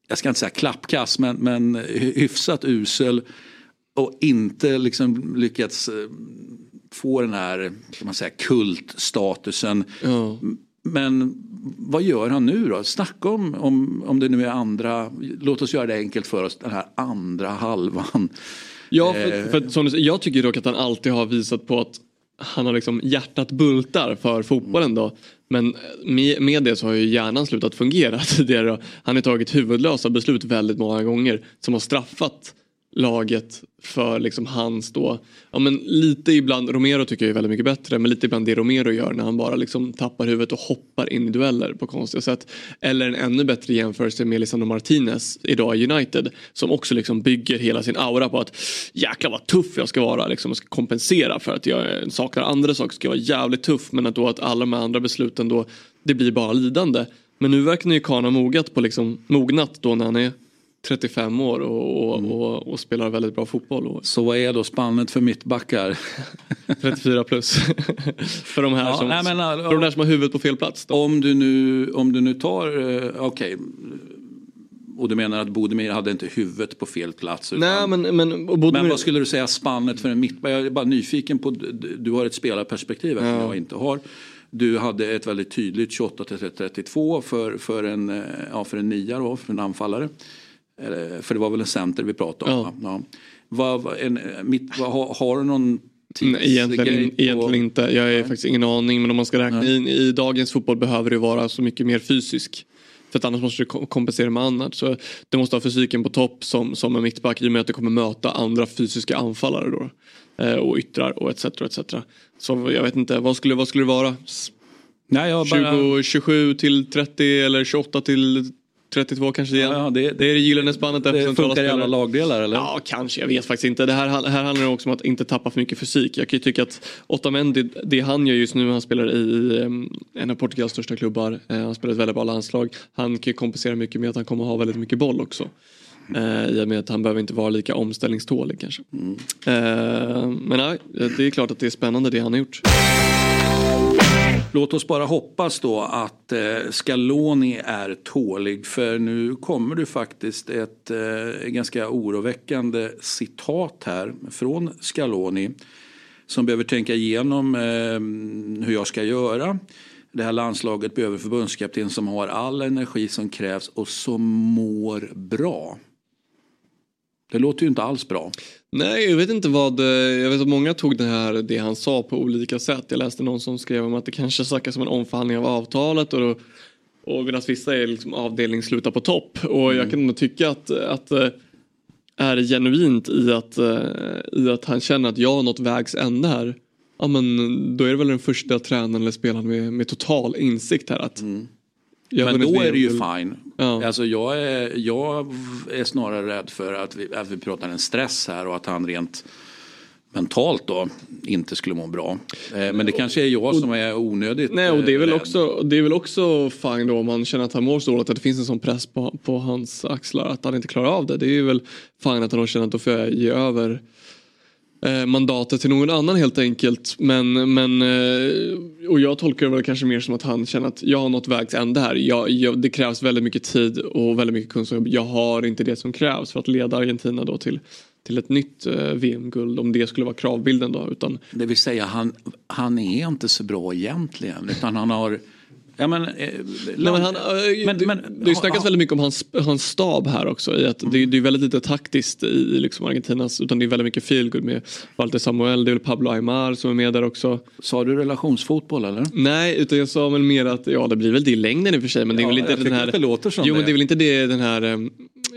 jag ska inte säga klappkass, men, men hyfsat usel och inte liksom lyckats eh, få den här kan man säga, kultstatusen. Ja. Men vad gör han nu då? Snacka om, om, om det nu är andra, låt oss göra det enkelt för oss, den här andra halvan. Ja, för, eh. för, som du, jag tycker dock att han alltid har visat på att han har liksom hjärtat bultar för fotbollen då. Men med, med det så har ju hjärnan slutat fungera tidigare. Han har tagit huvudlösa beslut väldigt många gånger som har straffat laget för liksom hans då, ja men lite ibland, Romero tycker jag är väldigt mycket bättre, men lite ibland det Romero gör när han bara liksom tappar huvudet och hoppar in i dueller på konstiga sätt. Eller en ännu bättre jämförelse med Lisandro Martinez idag i United som också liksom bygger hela sin aura på att jäklar vad tuff jag ska vara, liksom, jag ska kompensera för att jag saknar andra saker, ska vara jävligt tuff men att då att alla de andra besluten då, det blir bara lidande. Men nu verkar ju Kahn ha mogat på liksom, mognat då när han är 35 år och, och, mm. och, och, spelar väldigt bra fotboll. Så vad är då spannet för mittbackar? 34 plus. för, de här ja, som, nej, men, för de där som har huvudet på fel plats. Då. Om du nu, om du nu tar, eh, okej. Okay. Och du menar att Bodemir hade inte huvudet på fel plats? Utan, Nej, men, men, Bodemir... men vad skulle du säga spannet för en mittback? Jag är bara nyfiken på, du har ett spelarperspektiv ja. jag inte har. Du hade ett väldigt tydligt 28 32 för, för en, eh, ja, för en nia då, för en anfallare. För det var väl en center vi pratade om? Ja. ja. Vad, en, mitt, vad, har, har du någon Nej, egentligen, egentligen inte. Jag har faktiskt ingen aning. Men om man ska räkna in i dagens fotboll behöver det vara så mycket mer fysisk. För att annars måste du kompensera med annat. Så du måste ha fysiken på topp som, som en mittback i och med att du kommer möta andra fysiska anfallare då. Eh, och yttrar och etc. etc. Så jag vet inte, vad skulle, vad skulle det vara? Nej, bara... 20, 27 till 30 eller 28 till 32 kanske igen. Ja, det, det är det gyllene spannet. Det funkar i alla lagdelar eller? Ja kanske, jag vet faktiskt inte. Det här, här handlar det också om att inte tappa för mycket fysik. Jag kan ju tycka att Otamendi, det han gör just nu, han spelar i en av Portugals största klubbar. Eh, han spelar ett väldigt bra landslag. Han kan ju kompensera mycket med att han kommer ha väldigt mycket boll också. Uh, I och med att han behöver inte vara lika omställningstålig kanske. Mm. Uh, men nej, det är klart att det är spännande det han har gjort. Låt oss bara hoppas då att eh, Scaloni är tålig för nu kommer det faktiskt ett eh, ganska oroväckande citat här från Scaloni som behöver tänka igenom eh, hur jag ska göra. Det här landslaget behöver förbundskapten som har all energi som krävs och som mår bra. Det låter ju inte alls bra. Nej, jag vet inte vad, eh, jag vet att många tog det här, det han sa på olika sätt. Jag läste någon som skrev om att det kanske snackas om en omförhandling av avtalet och, då, och medan vissa är liksom avdelning sluta på topp. Och mm. jag kan nog tycka att, att eh, är genuint i att, eh, i att han känner att jag har nått vägs ände här. Ja men då är det väl den första tränaren eller spelaren med, med total insikt här att mm. Men då är det ju fine. Ja. Alltså jag, är, jag är snarare rädd för att vi, att vi pratar en stress här och att han rent mentalt då inte skulle må bra. Eh, men det kanske är jag som är onödigt Nej och det är väl rädd. också, det är väl också fine då om man känner att han mår så dåligt att det finns en sån press på, på hans axlar att han inte klarar av det. Det är väl fine att han känner att då får jag ge över eh, mandatet till någon annan helt enkelt. Men, men, eh, och jag tolkar det väl kanske mer som att han känner att jag har nått vägs ände här. Jag, jag, det krävs väldigt mycket tid och väldigt mycket kunskap. Jag har inte det som krävs för att leda Argentina då till till ett nytt eh, VM-guld om det skulle vara kravbilden då. Utan... Det vill säga han, han är inte så bra egentligen utan han har Ja, men, eh, Nej, men han, eh, men, det, men, det snackas ha, väldigt mycket om hans, hans stab här också. I att mm. det, det, är väldigt lite taktiskt i liksom Argentinas utan det är väldigt mycket feelgood med Walter Samuel, det är väl Pablo Aymar som är med där också. Sa du relationsfotboll eller? Nej, utan jag sa väl mer att ja det blir väl det i längden i och för sig men det är ja, väl inte den här. Det låter som jo, det. men det är väl inte det den här eh,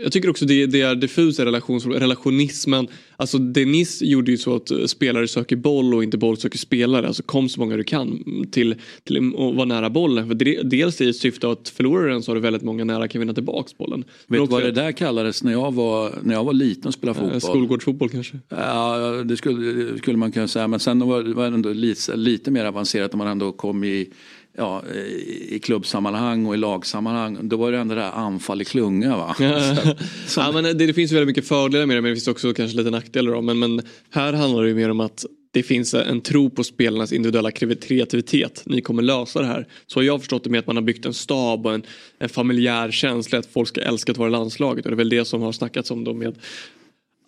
jag tycker också det, det är diffusa relations, relationismen. Alltså Denis gjorde ju så att spelare söker boll och inte boll söker spelare. Alltså kom så många du kan till, till att vara nära bollen. För dels i syfte att förlorar den så har du väldigt många nära kan vinna tillbaks bollen. Vet du vad det där kallades när jag var, när jag var liten och spelade fotboll? Skolgårdsfotboll kanske? Ja, det skulle, skulle man kunna säga. Men sen var det ändå lite, lite mer avancerat när man ändå kom i ja, i klubbsammanhang och i lagsammanhang. Då var det ändå det här anfall i klunga va? så, ja, men det, det, finns väldigt mycket fördelar med det men det finns också kanske lite nackdelar. Då. Men, men här handlar det ju mer om att det finns en tro på spelarnas individuella kreativitet. Ni kommer lösa det här. Så har jag förstått det med att man har byggt en stab och en, en familjär känsla att folk ska älska att vara i landslaget. Och det är väl det som har snackats om då med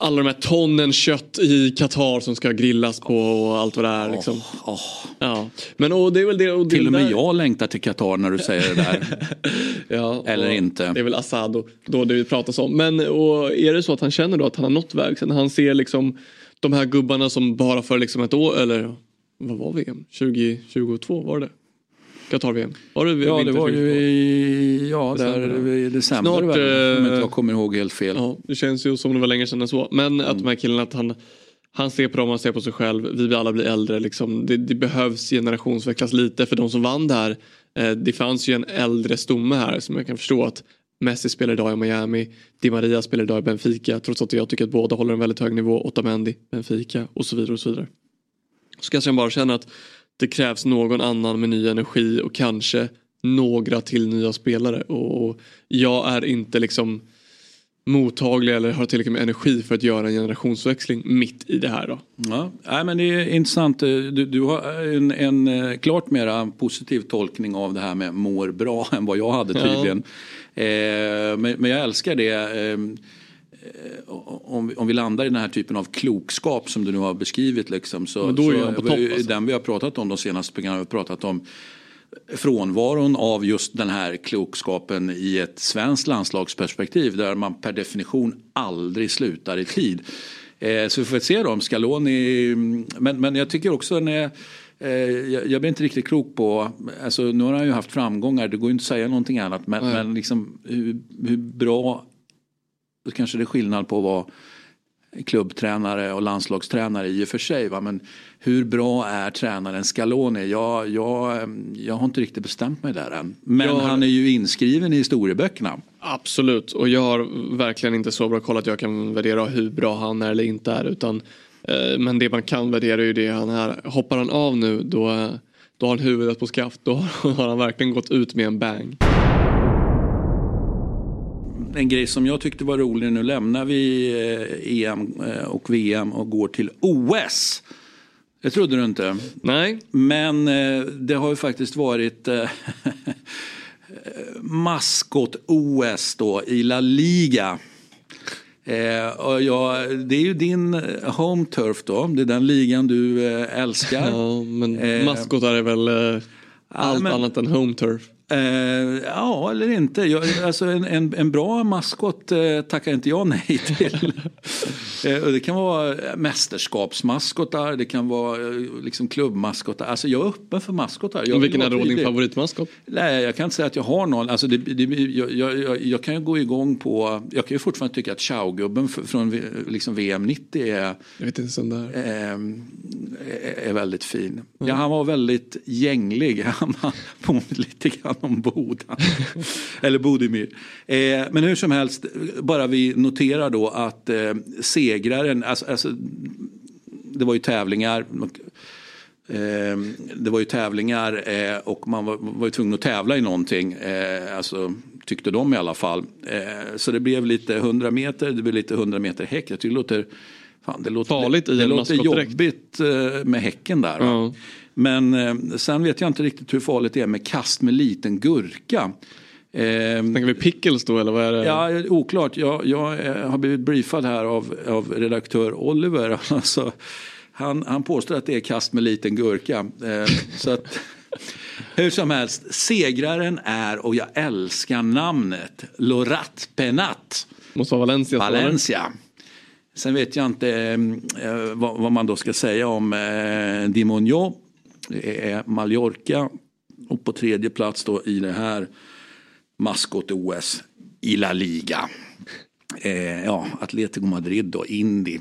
alla de här tonnen kött i Qatar som ska grillas på och allt vad det är. Liksom. Oh, oh. Ja. Men, och det är väl det, och det till och med där... jag längtar till Qatar när du säger det där. ja, Eller inte. Det är väl Assad och, då det pratas om. Men och är det så att han känner då att han har nått vägen? Han ser liksom de här gubbarna som bara för liksom ett år, eller vad var VM? 2022 var det? Qatar-VM? Var det ja det var ju i, ja, där, i december Snart, väl, om inte jag kommer ihåg helt fel. Ja, det känns ju som det var länge sedan så. Men mm. att de här killarna, att han, han ser på dem, han ser på sig själv. Vi alla blir äldre. Liksom. Det, det behövs generationsväxlas lite för de som vann det här. Eh, det fanns ju en äldre stomme här som jag kan förstå att Messi spelar idag i Miami, Di Maria spelar idag i Benfica trots att jag tycker att båda håller en väldigt hög nivå. Otamendi, Benfica och så vidare och så vidare. Så kanske jag bara känner att det krävs någon annan med ny energi och kanske några till nya spelare. Och jag är inte liksom mottaglig eller har tillräckligt med energi för att göra en generationsväxling mitt i det här. Då. Ja, nej, men det är intressant. Du, du har en, en eh, klart mera positiv tolkning av det här med mår bra än vad jag hade tydligen. Ja. Eh, men, men, jag älskar det. Eh, Eh, om, vi, om vi landar i den här typen av klokskap som du nu har beskrivit. Liksom, så, då är så, på topp, alltså. Den vi har pratat om de senaste programmen, vi har pratat om frånvaron av just den här klokskapen i ett svenskt landslagsperspektiv där man per definition aldrig slutar i tid. Eh, så vi får se då om Scaloni, men, men jag tycker också när eh, jag, jag blir inte riktigt klok på, alltså nu har han ju haft framgångar, det går inte att säga någonting annat, men, men liksom, hur, hur bra då kanske det är skillnad på att vara klubbtränare och landslagstränare i och för sig. Va? Men hur bra är tränaren Scaloni? Jag, jag, jag har inte riktigt bestämt mig där än. Men har... han är ju inskriven i historieböckerna. Absolut, och jag har verkligen inte så bra koll att jag kan värdera hur bra han är eller inte är. Utan, eh, men det man kan värdera är ju det han är. Hoppar han av nu då, då har han huvudet på skaft. Då har han verkligen gått ut med en bang en grej som jag tyckte var rolig, nu lämnar vi eh, EM eh, och VM och går till OS. Det trodde du inte. Nej. Men eh, det har ju faktiskt varit maskot-OS då i La Liga. Eh, och ja, det är ju din home turf då, det är den ligan du eh, älskar. Ja, men maskotar är väl eh, allt men, annat än home turf. Eh, ja, eller inte. Jag, alltså en, en, en bra maskot eh, tackar inte jag nej till. Eh, och det kan vara mästerskapsmaskotar, det kan vara eh, liksom klubbmaskotar. Alltså jag är öppen för maskotar. Jag, Vilken är då din favoritmaskot? Nej, jag kan inte säga att jag har någon. Alltså det, det, jag, jag, jag, kan ju gå igång på, jag kan ju fortfarande tycka att Chow-gubben f- från liksom VM 90 är, Jag vet inte sån där. ehm, är, är väldigt fin. Ja, han var väldigt gänglig. Han var- lite grann om Boda. Eller Bodimir. Eh, men hur som helst, bara vi noterar då att eh, segraren, alltså, alltså, det var ju tävlingar. Eh, det var ju tävlingar eh, och man var, var ju tvungen att tävla i någonting. Eh, alltså, tyckte de i alla fall. Eh, så det blev lite 100 meter, det blev lite 100 meter häck. Jag tycker det låter, fan, det låter, Farligt i det en låter jobbigt med häcken där. Ja. Men eh, sen vet jag inte riktigt hur farligt det är med kast med liten gurka. Eh, Tänker vi pickles då eller vad är det? Ja, oklart. Jag, jag eh, har blivit briefad här av, av redaktör Oliver. Alltså, han, han påstår att det är kast med liten gurka. Eh, så att, hur som helst, segraren är, och jag älskar namnet, Lorat Penat. Måste vara Valencia. Valencia. Sen vet jag inte eh, vad, vad man då ska säga om eh, Di Monjo. Det är Mallorca. Och på tredje plats då i det här maskot-OS i La Liga. Eh, ja, Atletico Madrid då, Indy.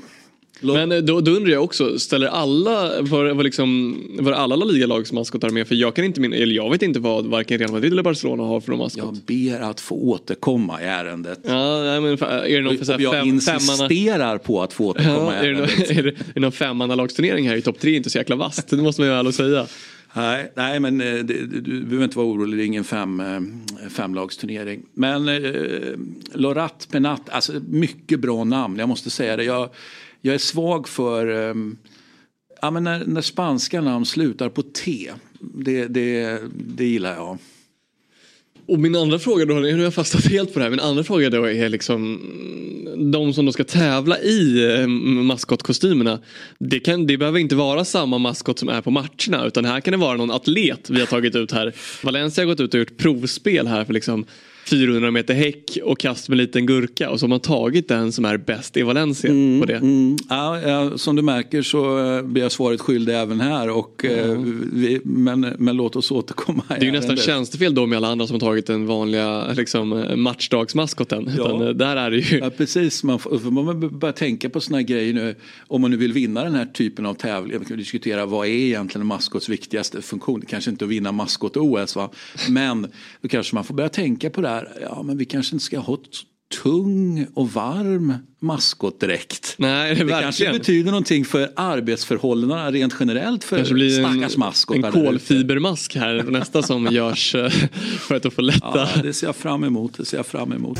Men eh, då, då undrar jag också, ställer alla, var, var, liksom, var alla La Liga-lags maskotar med? För jag kan inte min, eller jag vet inte vad varken Real Madrid eller Barcelona har för någon maskot. Jag ber att få återkomma i ärendet. Ja, nej, men är det någon för så Och jag här fem, femmanna... insisterar på att få återkomma Ja, i ärendet. är, det, är det någon femmannalagsturnering här i topp tre inte så jäkla vasst? Det måste man ju ärligt säga. Nej, nej men eh, det, du, du behöver inte vara orolig, det är ingen fem, eh, femlagsturnering. Men eh, Lorat Penat, alltså mycket bra namn, jag måste säga det. Jag, jag är svag för, um, ja men när, när spanska namn slutar på T, det, det, det gillar jag. Och min andra fråga då, nu har jag fastnat helt på det här, min andra fråga då är liksom de som då ska tävla i ehm, maskotkostymerna. Det, kan, det behöver inte vara samma maskot som är på matcherna utan här kan det vara någon atlet vi har tagit ut här. Valencia har gått ut och gjort provspel här för liksom 400 meter häck och kast med liten gurka och så har man tagit den som är bäst i Valencia på det. Mm, ja, ja, som du märker så eh, blir jag svaret skyldig även här. Och, eh, vi, men, men låt oss återkomma. Det är ju nästan tjänstefel då med alla andra som har tagit den vanliga liksom, matchdagsmaskoten. Utan eh, där är det ju Ja, precis. Man får, man börja tänka på såna här grejer nu. Om man nu vill vinna den här typen av tävling. Vi kan diskutera vad är egentligen en maskots viktigaste funktion. Kanske inte att vinna maskot-OS va. Men då kanske man får börja tänka på det här. Ja men vi kanske inte ska ha ett tung och varm maskotdräkt. Nej, Det verkligen. kanske betyder någonting för arbetsförhållandena rent generellt för kanske blir stackars en, maskotar. en kolfibermask här nästa som görs eh, för att få lätta. Ja, det ser jag fram emot. Det ser jag fram emot.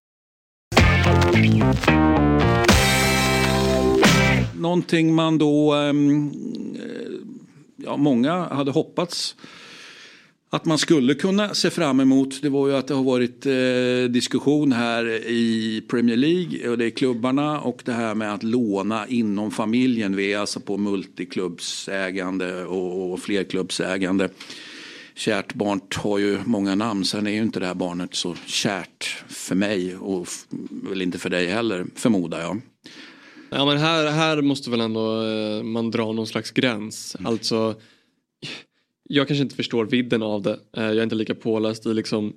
Någonting man då, ehm, eh, ja många hade hoppats att man skulle kunna se fram emot det var ju att det har varit eh, diskussion här i Premier League och det är klubbarna och det här med att låna inom familjen. Vi är alltså på multiklubbsägande och, och flerklubbsägande. Kärt barn har ju många namn, sen är ju inte det här barnet så kärt för mig och väl inte för dig heller förmodar jag. Ja men här, här måste väl ändå eh, man dra någon slags gräns. Alltså jag kanske inte förstår vidden av det. Eh, jag är inte lika påläst i liksom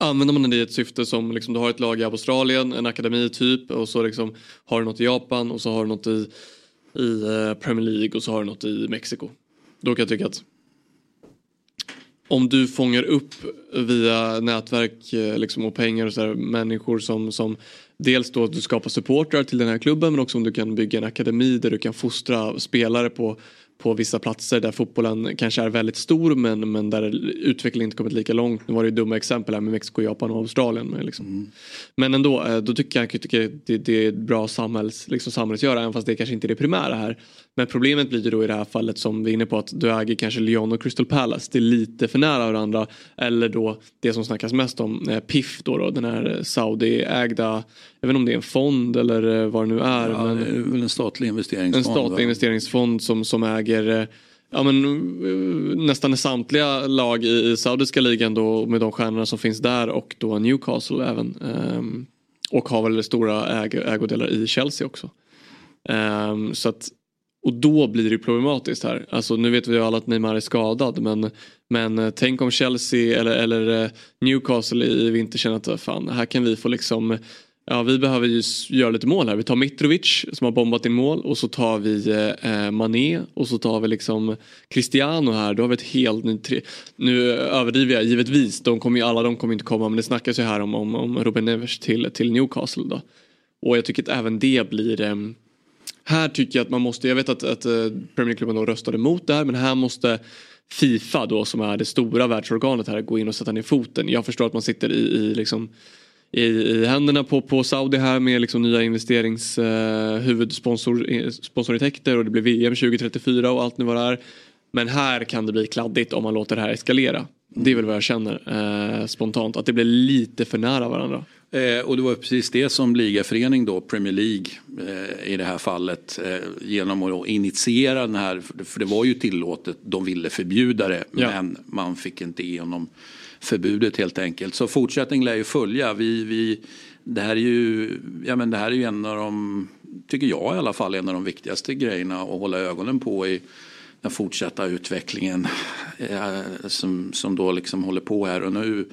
Använder man det i ett syfte som liksom, du har ett lag i Australien, en akademi typ och så liksom har du något i Japan och så har du något i, i eh, Premier League och så har du något i Mexiko. Då kan jag tycka att om du fångar upp via nätverk eh, liksom, och pengar och så där, människor som, som dels då att du skapar supportrar till den här klubben men också om du kan bygga en akademi där du kan fostra spelare på, på vissa platser där fotbollen kanske är väldigt stor men, men där utvecklingen inte kommit lika långt. Nu var det ju dumma exempel här med Mexiko, Japan och Australien. Men, liksom. mm. men ändå, eh, då tycker jag, tycker jag det, det är ett bra samhälls, liksom samhällsgöra även fast det kanske inte är det primära här. Men problemet blir ju då i det här fallet som vi är inne på att du äger kanske Lyon och Crystal Palace. Det är lite för nära varandra. Eller då det som snackas mest om, eh, PIF då, då den här Saudi-ägda, jag vet inte om det är en fond eller vad det nu är. Ja, men, är väl en statlig investeringsfond. En statlig va? investeringsfond som, som äger eh, ja, men, eh, nästan samtliga lag i, i saudiska ligan då med de stjärnorna som finns där och då Newcastle även. Um, och har väl stora äg, ägodelar i Chelsea också. Um, så att, och då blir det problematiskt här. Alltså nu vet vi ju alla att Neymar är skadad men, men eh, tänk om Chelsea eller, eller eh, Newcastle i vinter känner att fan här kan vi få liksom Ja, vi behöver ju göra lite mål här. Vi tar Mitrovic som har bombat in mål och så tar vi eh, eh, Mané och så tar vi liksom Cristiano här. Då har vi ett helt nytt... Nu överdriver jag givetvis. De kommer ju, alla de kommer inte komma men det snackas ju här om, om, om Robin Nevers till, till Newcastle då. Och jag tycker att även det blir... Eh, här tycker jag att man måste, jag vet att, att eh, Premier League-klubben då röstade emot det här men här måste Fifa då som är det stora världsorganet här gå in och sätta ner foten. Jag förstår att man sitter i, i liksom i, i händerna på, på Saudi här med liksom nya investeringshuvudsponsorintäkter eh, eh och det blir VM 2034 och allt nu vad det är. Men här kan det bli kladdigt om man låter det här eskalera. Det är väl vad jag känner eh, spontant, att det blir lite för nära varandra. Eh, och det var precis det som ligaförening då, Premier League eh, i det här fallet, eh, genom att initiera den här, för det var ju tillåtet, de ville förbjuda det, ja. men man fick inte igenom förbudet helt enkelt. Så fortsättning lär ju följa. Vi, vi, det, här är ju, ja, men det här är ju en av de, tycker jag i alla fall, en av de viktigaste grejerna att hålla ögonen på i den fortsatta utvecklingen eh, som, som då liksom håller på här och nu.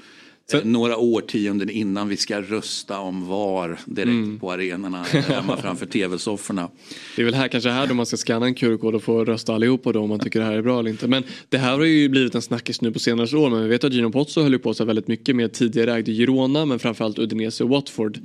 Så, några årtionden innan vi ska rösta om VAR direkt mm. på arenorna hemma framför tv-sofforna. Det är väl här kanske här då man ska scanna en QR-kod och få rösta allihopa då om man tycker det här är bra eller inte. Men det här har ju blivit en snackis nu på senare år men vi vet att Gino Pozzo höll på sig väldigt mycket med tidigare ägde Girona men framförallt Udinese och Watford.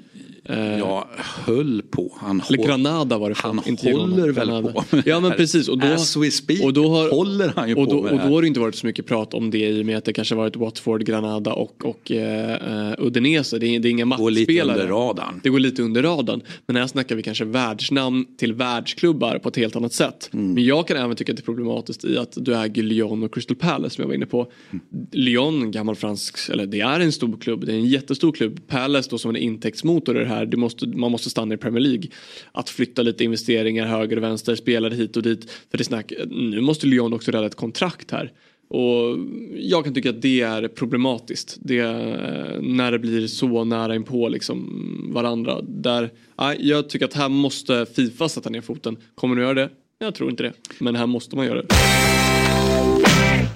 Eh, ja, höll på. Han Eller Granada var det för, Han håller väl Granada. på med Ja men precis. Och då, As we speak och då har, håller han ju och då, på med Och då har det inte varit så mycket prat om det i och med att det kanske varit Watford, Granada och, och eh, Udinese. Det är, det är inga matchspelare. Det går lite under radarn. Det går lite under radarn. Men här snackar vi kanske världsnamn till världsklubbar på ett helt annat sätt. Mm. Men jag kan även tycka att det är problematiskt i att du äger Lyon och Crystal Palace som jag var inne på. Mm. Lyon, gammal fransk, eller det är en stor klubb. Det är en jättestor klubb. Palace då som en intäktsmotor i det här. Det måste, man måste stanna i Premier League. Att flytta lite investeringar höger och vänster, spelare hit och dit. För det snack, nu måste Lyon också rädda ett kontrakt här. Och jag kan tycka att det är problematiskt. Det, eh, när det blir så nära inpå liksom varandra. Där, jag tycker att här måste Fifa sätta ner foten. Kommer de göra det? Jag tror inte det. Men här måste man göra det.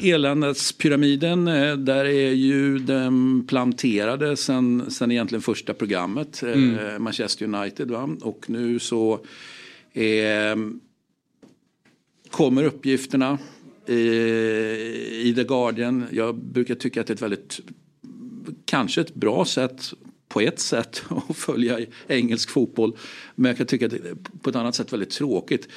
Eländespyramiden, eh, där är ju den planterade sen, sen egentligen första programmet, eh, mm. Manchester United. Va? Och nu så eh, kommer uppgifterna i, i The Guardian. Jag brukar tycka att det är ett väldigt, kanske ett bra sätt på ett sätt att följa engelsk fotboll. Men jag kan tycka att det är på ett annat sätt väldigt tråkigt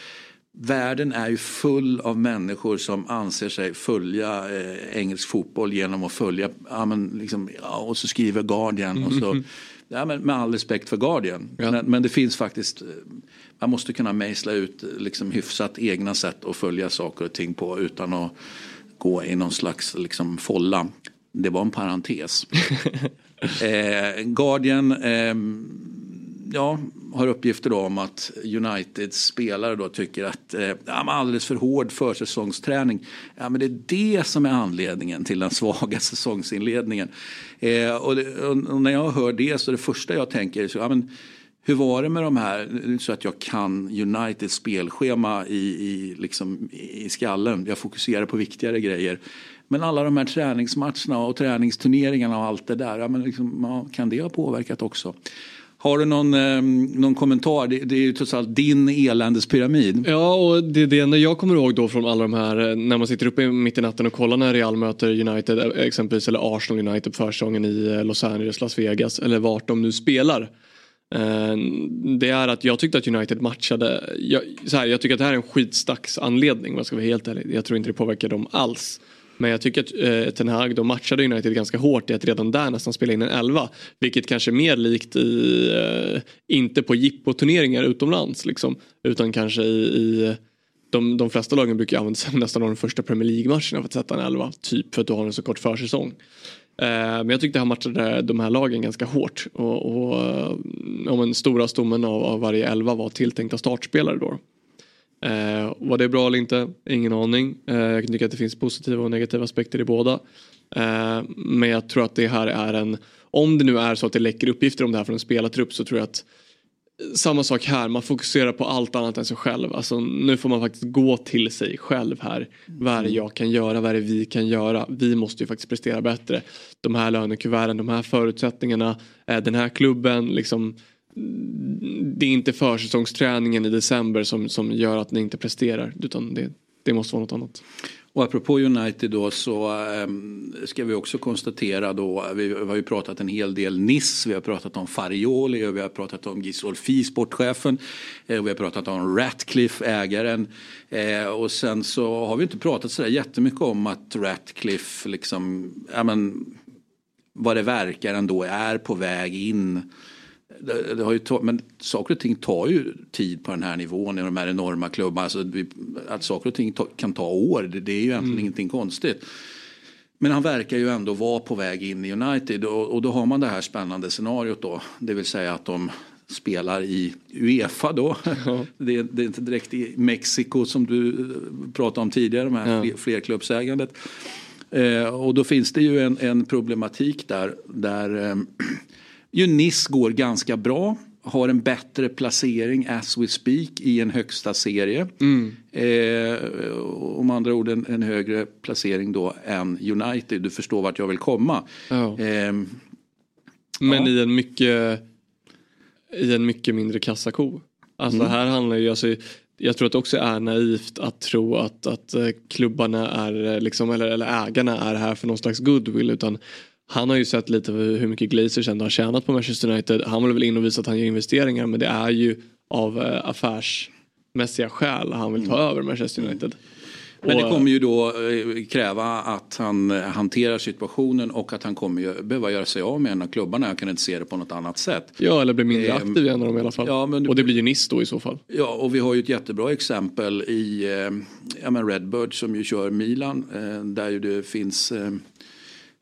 världen är ju full av människor som anser sig följa eh, engelsk fotboll genom att följa, ja, men liksom, ja, och så skriver Guardian och så. Ja, men med all respekt för Guardian. Ja. Men, men, det finns faktiskt, eh, man måste kunna mejsla ut liksom, hyfsat egna sätt att följa saker och ting på utan att gå i någon slags liksom, folla. Det var en parentes. eh, Guardian eh, ja, har uppgifter om att Uniteds spelare då tycker att eh, alldeles för hård försäsongsträning. Ja, men det är det som är anledningen till den svaga säsongsinledningen. Eh, och, det, och, när jag hör det så är det första jag tänker så, ja, men, hur var det med de här, så att jag kan Uniteds spelschema i, i, liksom, i skallen. Jag fokuserar på viktigare grejer. Men alla de här träningsmatcherna och träningsturneringarna och allt det där, ja, men liksom, ja, kan det ha påverkat också? Har du någon, eh, någon kommentar? Det, det, är ju trots allt din eländespyramid. Ja, och det, det enda jag kommer ihåg då från alla de här, eh, när man sitter uppe mitt i natten och kollar när Real möter United eh, exempelvis, eller Arsenal United på försäsongen i eh, Los Angeles, Las Vegas, eller vart de nu spelar. Eh, det är att jag tyckte att United matchade, jag, så här, jag tycker att det här är en skitstacks anledning om jag ska vara helt ärlig. Jag tror inte det påverkar dem alls. Men jag tycker att eh, Ten Hag då matchade United ganska hårt i att redan där nästan spela in en elva. Vilket kanske är mer likt i, eh, inte på jippoturneringar utomlands liksom. Utan kanske i, i de, de flesta lagen brukar använda sig nästan av de första Premier League matcherna för att sätta en elva. Typ för att du har en så kort försäsong. Eh, men jag tyckte han matchade de här lagen ganska hårt. Och, och eh, om en stora stommen av, av varje elva var tilltänkta startspelare då. Eh, var det bra eller inte? Ingen aning. Eh, jag tycker att det finns positiva och negativa aspekter i båda. Eh, men jag tror att det här är en, om det nu är så att det läcker uppgifter om det här från en spelartrupp så tror jag att samma sak här, man fokuserar på allt annat än sig själv. Alltså, nu får man faktiskt gå till sig själv här. Vad är det jag kan göra? Vad är det vi kan göra? Vi måste ju faktiskt prestera bättre. De här lönekuverten, de här förutsättningarna, eh, den här klubben, liksom det är inte försäsongsträningen i december som, som gör att ni inte presterar utan det, det måste vara något annat. Och apropå United då så ehm, ska vi också konstatera då, vi har ju pratat en hel del Niss, vi har pratat om Farioli och vi har pratat om Gisolfi, sportchefen, eh, och vi har pratat om Ratcliffe, ägaren. Eh, och sen så har vi inte pratat sådär jättemycket om att Ratcliffe liksom, ja men vad det verkar ändå är på väg in det, det har ju men saker och ting tar ju tid på den här nivån i de här enorma klubbarna. Alltså, att saker och ting ta, kan ta år, det, det är ju egentligen mm. ingenting konstigt. Men han verkar ju ändå vara på väg in i United och, och, då har man det här spännande scenariot då. Det vill säga att de spelar i Uefa då. Ja. Det, det, är inte direkt i Mexiko som du pratade om tidigare, med ja. fler, flerklubbsägandet. Eh, och då finns det ju en, en problematik där, där eh, Nice går ganska bra. Har en bättre placering as we speak i en högsta serie. Mm. Eh, om andra ord en, en, högre placering då än United. Du förstår vart jag vill komma. Oh. Eh, Men ja. i en mycket i en mycket mindre kassako. Alltså mm. här handlar ju, alltså, jag tror att det också är naivt att tro att, att eh, klubbarna är, eh, liksom, eller, eller ägarna är här för någon slags goodwill. Utan han har ju sett lite hur mycket Glazers ändå har tjänat på Manchester United. Han vill väl in och visa att han gör investeringar men det är ju av eh, affärsmässiga skäl han vill ta mm. över Manchester United. Men det kommer ju då eh, kräva att han hanterar situationen och att han kommer ju behöva göra sig av med en av klubbarna. Jag kan inte se det på något annat sätt. Ja, eller bli mindre ehm, aktiv i en av dem i alla fall. Ja, men, och det blir ju Nice då i så fall. Ja, och vi har ju ett jättebra exempel i eh, ja, men Redbird som ju kör Milan. Där ju det finns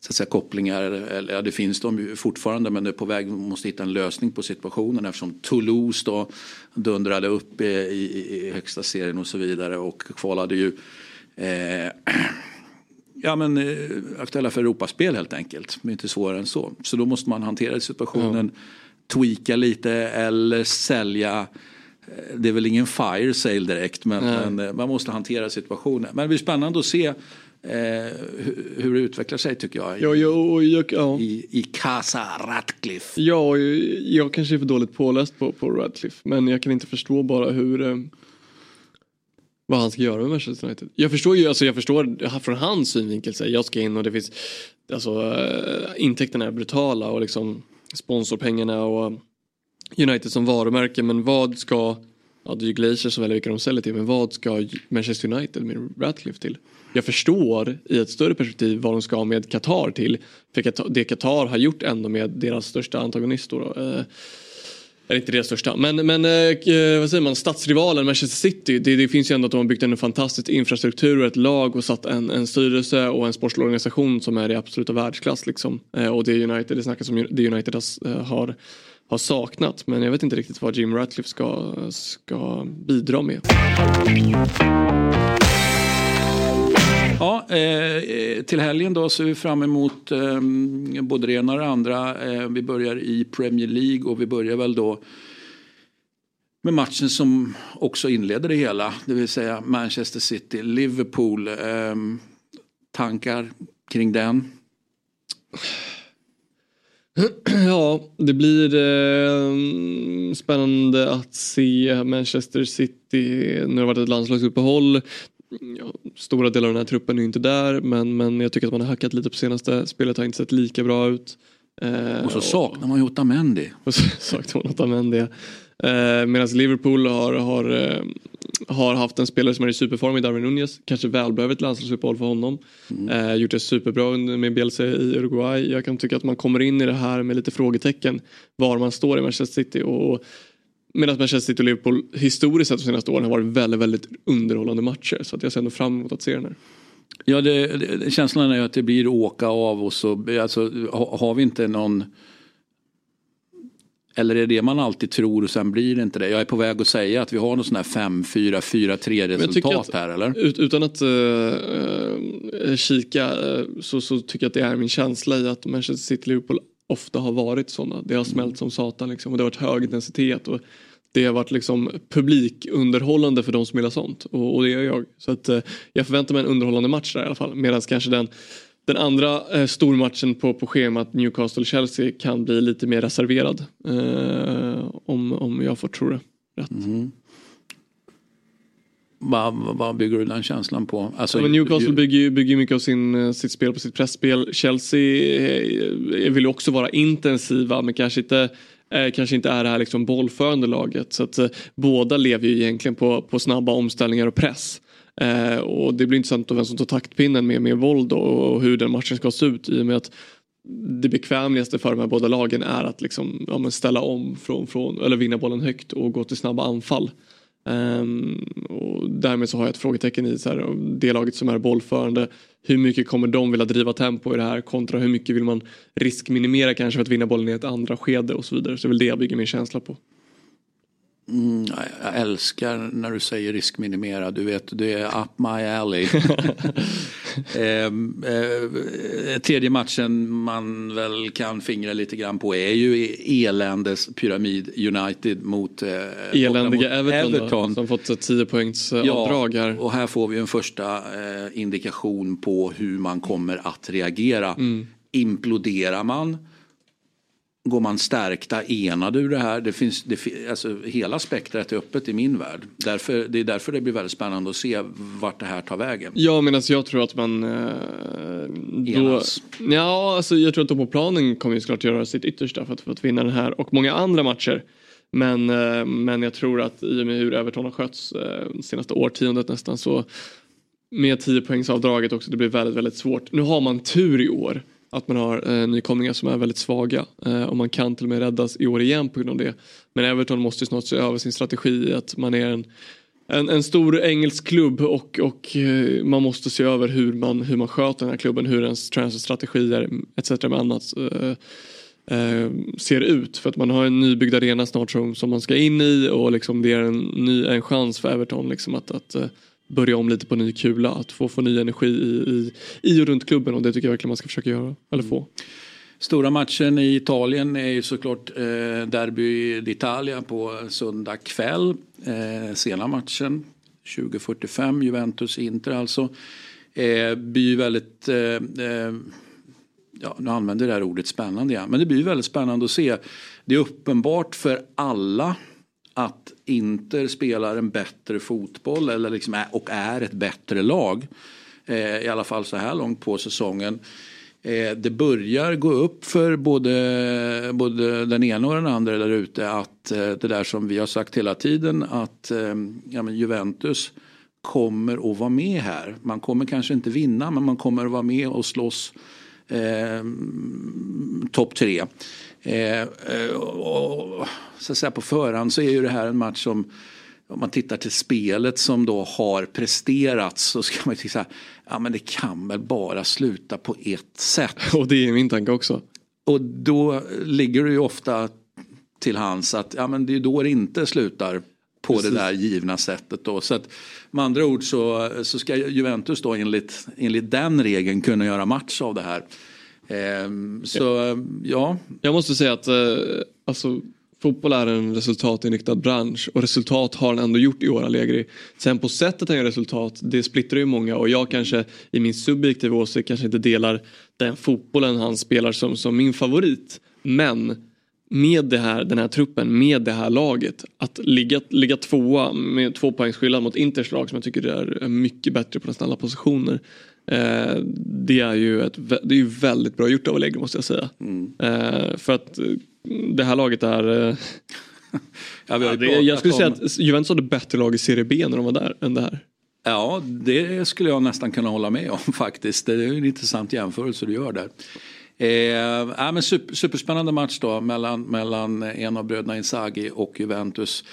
så att säga, kopplingar, eller, ja, det finns de ju fortfarande men det är på väg, man måste hitta en lösning på situationen eftersom Toulouse då dundrade upp i, i, i högsta serien och så vidare och kvalade ju eh, ja, men, eh, aktuella för Europaspel helt enkelt. Det är inte svårare än så. Så då måste man hantera situationen, mm. tweaka lite eller sälja eh, det är väl ingen fire sale direkt men, mm. men, eh, man måste hantera situationen. Men det blir spännande att se hur det utvecklar sig tycker jag. Ja, ja, jag, ja. I, I Casa Radcliffe. Ja, jag, jag kanske är för dåligt påläst på, på Radcliffe. Men jag kan inte förstå bara hur eh, vad han ska göra med Manchester United. Jag förstår ju, alltså jag förstår från hans synvinkel, så jag ska in och det finns, alltså eh, intäkterna är brutala och liksom sponsorpengarna och United som varumärke men vad ska, ja det är ju Glacier som väljer vilka de säljer till men vad ska Manchester United med Radcliffe till? Jag förstår i ett större perspektiv vad de ska med Qatar till. För det Qatar har gjort ändå med deras största antagonist då. Eh, är inte deras största, men, men eh, eh vad säger man, stadsrivalen Manchester City. Det, det, finns ju ändå att de har byggt en fantastisk infrastruktur och ett lag och satt en, en styrelse och en sportslig organisation som är i absoluta världsklass. Liksom. Eh, och det United, det snackas om det United har, eh, har, har saknat. Men jag vet inte riktigt vad Jim Ratcliffe ska, ska bidra med. Ja, eh, till helgen då så är vi fram emot eh, både det ena och det andra. Eh, vi börjar i Premier League och vi börjar väl då med matchen som också inleder det hela, det vill säga Manchester City-Liverpool. Eh, tankar kring den? Ja, det blir eh, spännande att se Manchester City. Nu har det varit ett landslagsuppehåll ja, stora delar av den här truppen är inte där men, men jag tycker att man har hackat lite på senaste. Spelet har inte sett lika bra ut. Eh, och så saknar man ju Otamendi. Och så saknar man Otamendi. Eh, Medan Liverpool har, har, eh, har haft en spelare som är i superform i Darwin Nunez. Kanske välbehövligt landslagsuppehåll för honom. Mm. Eh, gjort det superbra med Bielsa i Uruguay. Jag kan tycka att man kommer in i det här med lite frågetecken. Var man står i Manchester City. Och, Medan Manchester City och Liverpool historiskt sett de senaste åren har varit väldigt, väldigt underhållande matcher. Så att jag ser ändå fram emot att se den här. Ja, det, det, känslan är att det blir åka av och så alltså, har vi inte någon eller är det det man alltid tror och sen blir det inte det? Jag är på väg att säga att vi har något sån här 5-4-4-3 resultat här eller? Ut, utan att uh, kika uh, så, så tycker jag att det är min känsla i att Manchester City Liverpool ofta har varit sådana. Det har smält som satan liksom och det har varit hög intensitet. Och det har varit liksom publikunderhållande för de som gillar sånt och, och det gör jag. Så att uh, jag förväntar mig en underhållande match där i alla fall. Medan kanske den den andra eh, stormatchen på, på schemat Newcastle-Chelsea kan bli lite mer reserverad. Eh, om, om jag får tro det rätt. Mm. Vad, vad bygger du den känslan på? Alltså, ja, Newcastle bygger, bygger mycket av sin, eh, sitt spel på sitt pressspel. Chelsea eh, vill också vara intensiva men kanske inte eh, kanske inte är det här liksom bollförande laget. Så att båda lever ju egentligen på, på snabba omställningar och press. Eh, och det blir intressant vem som tar taktpinnen med, med våld och, och hur den matchen ska se ut i och med att det bekvämligaste för de här båda lagen är att liksom, ja, ställa om från, från, eller vinna bollen högt och gå till snabba anfall. Um, och därmed så har jag ett frågetecken i så här, det laget som är bollförande. Hur mycket kommer de vilja driva tempo i det här kontra hur mycket vill man riskminimera kanske för att vinna bollen i ett andra skede och så vidare. Så det är väl det jag bygger min känsla på. Mm, jag älskar när du säger riskminimera. Du vet, det är up my alley. eh, eh, tredje matchen man väl kan fingra lite grann på är ju eländes Pyramid United mot eh, Eländiga Everton, Everton. Då, som fått 10 poängs ja, avdrag här. Och här får vi en första eh, indikation på hur man kommer att reagera. Mm. Imploderar man? Går man stärkta, enade ur det här? Det finns, det, alltså, hela spektrat är öppet i min värld. Därför, det är därför det blir väldigt spännande att se vart det här tar vägen. Ja, men alltså, jag tror att man... Eh, då, ja, alltså, jag tror att de på planen kommer ju såklart göra sitt yttersta för att, för att vinna den här och många andra matcher. Men, eh, men jag tror att i och med hur Everton har skötts eh, senaste årtiondet nästan så med 10 poängsavdraget också, det blir väldigt, väldigt svårt. Nu har man tur i år att man har eh, nykomlingar som är väldigt svaga eh, och man kan till och med räddas i år igen på grund av det. Men Everton måste snart se över sin strategi att man är en, en, en stor engelsk klubb och, och eh, man måste se över hur man, hur man sköter den här klubben, hur ens transferstrategier etc. med annat eh, eh, ser ut. För att man har en nybyggd arena snart som, som man ska in i och liksom det är en, ny, en chans för Everton liksom att, att eh, börja om lite på ny kula. Att få, få ny energi i, i, i och runt klubben och det tycker jag verkligen man ska försöka göra. Eller få. Stora matchen i Italien är ju såklart eh, Derby d'Italia på söndag kväll. Eh, sena matchen 20.45 Juventus-Inter alltså. Eh, blir väldigt, eh, eh, ja nu använder det här ordet spännande igen, men det blir väldigt spännande att se. Det är uppenbart för alla att Inter spelar en bättre fotboll eller liksom är, och är ett bättre lag. Eh, I alla fall så här långt på säsongen. Eh, det börjar gå upp för både, både den ena och den andra där ute att eh, det där som vi har sagt hela tiden att eh, ja, Juventus kommer att vara med här. Man kommer kanske inte vinna men man kommer att vara med och slåss eh, topp tre. Eh, eh, och, så att säga på förhand så är ju det här en match som om man tittar till spelet som då har presterats så ska man ju säga ja men det kan väl bara sluta på ett sätt. Och det är min tanke också. Och då ligger det ju ofta till hans att ja men det är då det inte slutar på Precis. det där givna sättet då. Så att med andra ord så, så ska Juventus då enligt, enligt den regeln kunna göra match av det här. Ehm, så ja. Jag måste säga att eh, alltså, fotboll är en resultatinriktad bransch och resultat har han ändå gjort i år Allegri. Sen på sättet han gör resultat, det splittrar ju många och jag kanske i min subjektiva åsikt kanske inte delar den fotbollen han spelar som, som min favorit. Men med det här, den här truppen, med det här laget. Att ligga, ligga tvåa med två poängs skillnad mot Inters lag som jag tycker är mycket bättre på nästan alla positioner. Eh, det är ju ett, det är väldigt bra gjort av Allegri måste jag säga. Mm. Eh, för att eh, det här laget är eh, ja, det, jag skulle säga att Juventus hade bättre lag i Serie B när de var där än det här. Ja, det skulle jag nästan kunna hålla med om faktiskt. Det är en intressant jämförelse du gör där. Eh, men super, superspännande match då mellan, mellan en av bröderna Inzaghi och Juventus.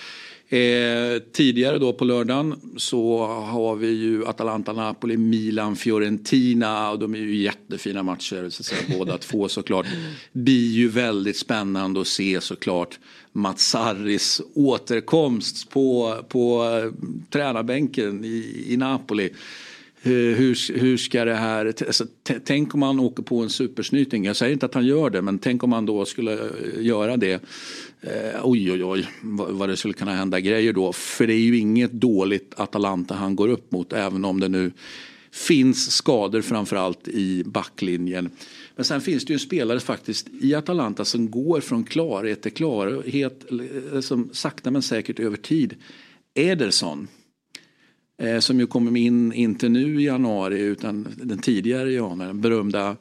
Eh, tidigare då på lördagen så har vi ju Atalanta, Napoli, Milan, Fiorentina och de är ju jättefina matcher så att säga, båda två såklart. Blir ju väldigt spännande att se såklart Mats Sarris återkomst på, på eh, tränarbänken i, i Napoli. Eh, hur, hur ska det här, alltså, tänk om han åker på en supersnyting. Jag säger inte att han gör det men tänk om han då skulle eh, göra det. Eh, oj oj oj vad, vad det skulle kunna hända grejer då. För det är ju inget dåligt Atalanta han går upp mot även om det nu finns skador framförallt i backlinjen. Men sen finns det ju en spelare faktiskt i Atalanta som går från klarhet till klarhet, eh, som sakta men säkert över tid. Ederson. Eh, som ju kommer in, inte nu i januari utan den tidigare januari, den berömda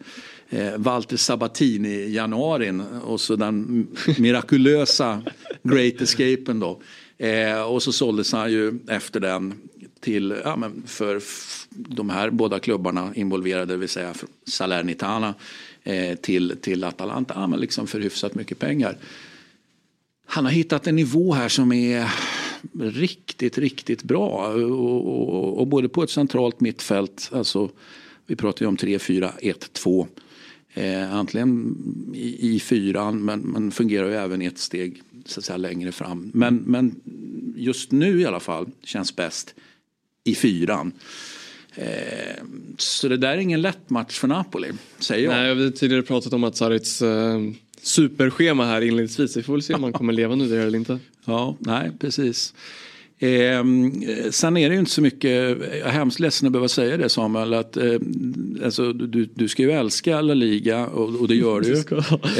eh, Walter Sabatini-januarin januari och så den mirakulösa Great Escapen då. Eh, och så såldes han ju efter den till, ja, men för de här båda klubbarna involverade, det vill säga Salernitana eh, till, till Atalanta, ja, men liksom för hyfsat mycket pengar. Han har hittat en nivå här som är riktigt, riktigt bra. Och, och, och både på ett centralt mittfält, alltså vi pratar ju om 3-4-1-2. Eh, antingen i, i fyran men, men fungerar ju även ett steg så att säga, längre fram. Men, men just nu i alla fall känns bäst i fyran. Eh, så det där är ingen lätt match för Napoli, säger jag. Nej, vi har tidigare pratat om att Sarits eh, superschema här inledningsvis. Vi får väl se om han kommer leva nu det eller inte. Ja, nej precis. Eh, sen är det ju inte så mycket, jag är hemskt ledsen att behöva säga det Samuel, att eh, alltså, du, du ska ju älska La Liga och, och det gör du ju.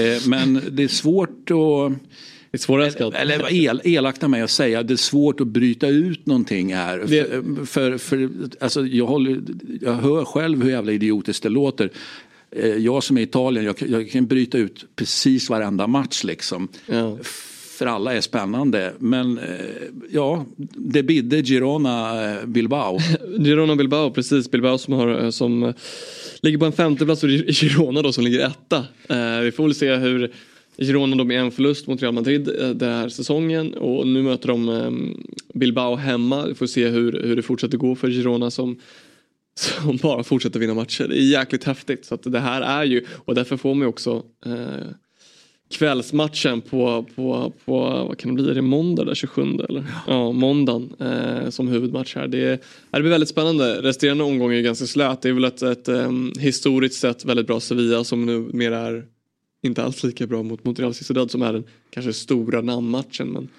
Eh, men det är svårt att det är svårälskat. Eller el, elakt av mig att säga, det är svårt att bryta ut någonting här. Det... För, för, för, alltså, jag, håller, jag hör själv hur jävla idiotiskt det låter. Eh, jag som är i Italien, jag, jag kan bryta ut precis varenda match liksom. Ja för alla är spännande. Men eh, ja, det bidde Girona eh, Bilbao. Girona Bilbao, precis. Bilbao som, har, som ligger på en femteplats och Girona då som ligger etta. Vi får väl se hur Girona då med en förlust mot Real Madrid den här säsongen och nu möter de Bilbao hemma. Vi får se hur, hur det fortsätter gå för Girona som som bara fortsätter vinna matcher. Det är jäkligt häftigt. Så det här är ju, och därför får man ju också eh, kvällsmatchen på, på, på, vad kan det bli, är det måndag där 27 eller? Ja, måndagen eh, som huvudmatch här. Det, det blir väldigt spännande. Resterande omgång är ganska slät. Det är väl ett, ett um, historiskt sett väldigt bra Sevilla som nu mer är inte alls lika bra mot, mot Real Sociedad som är den kanske stora namnmatchen. Men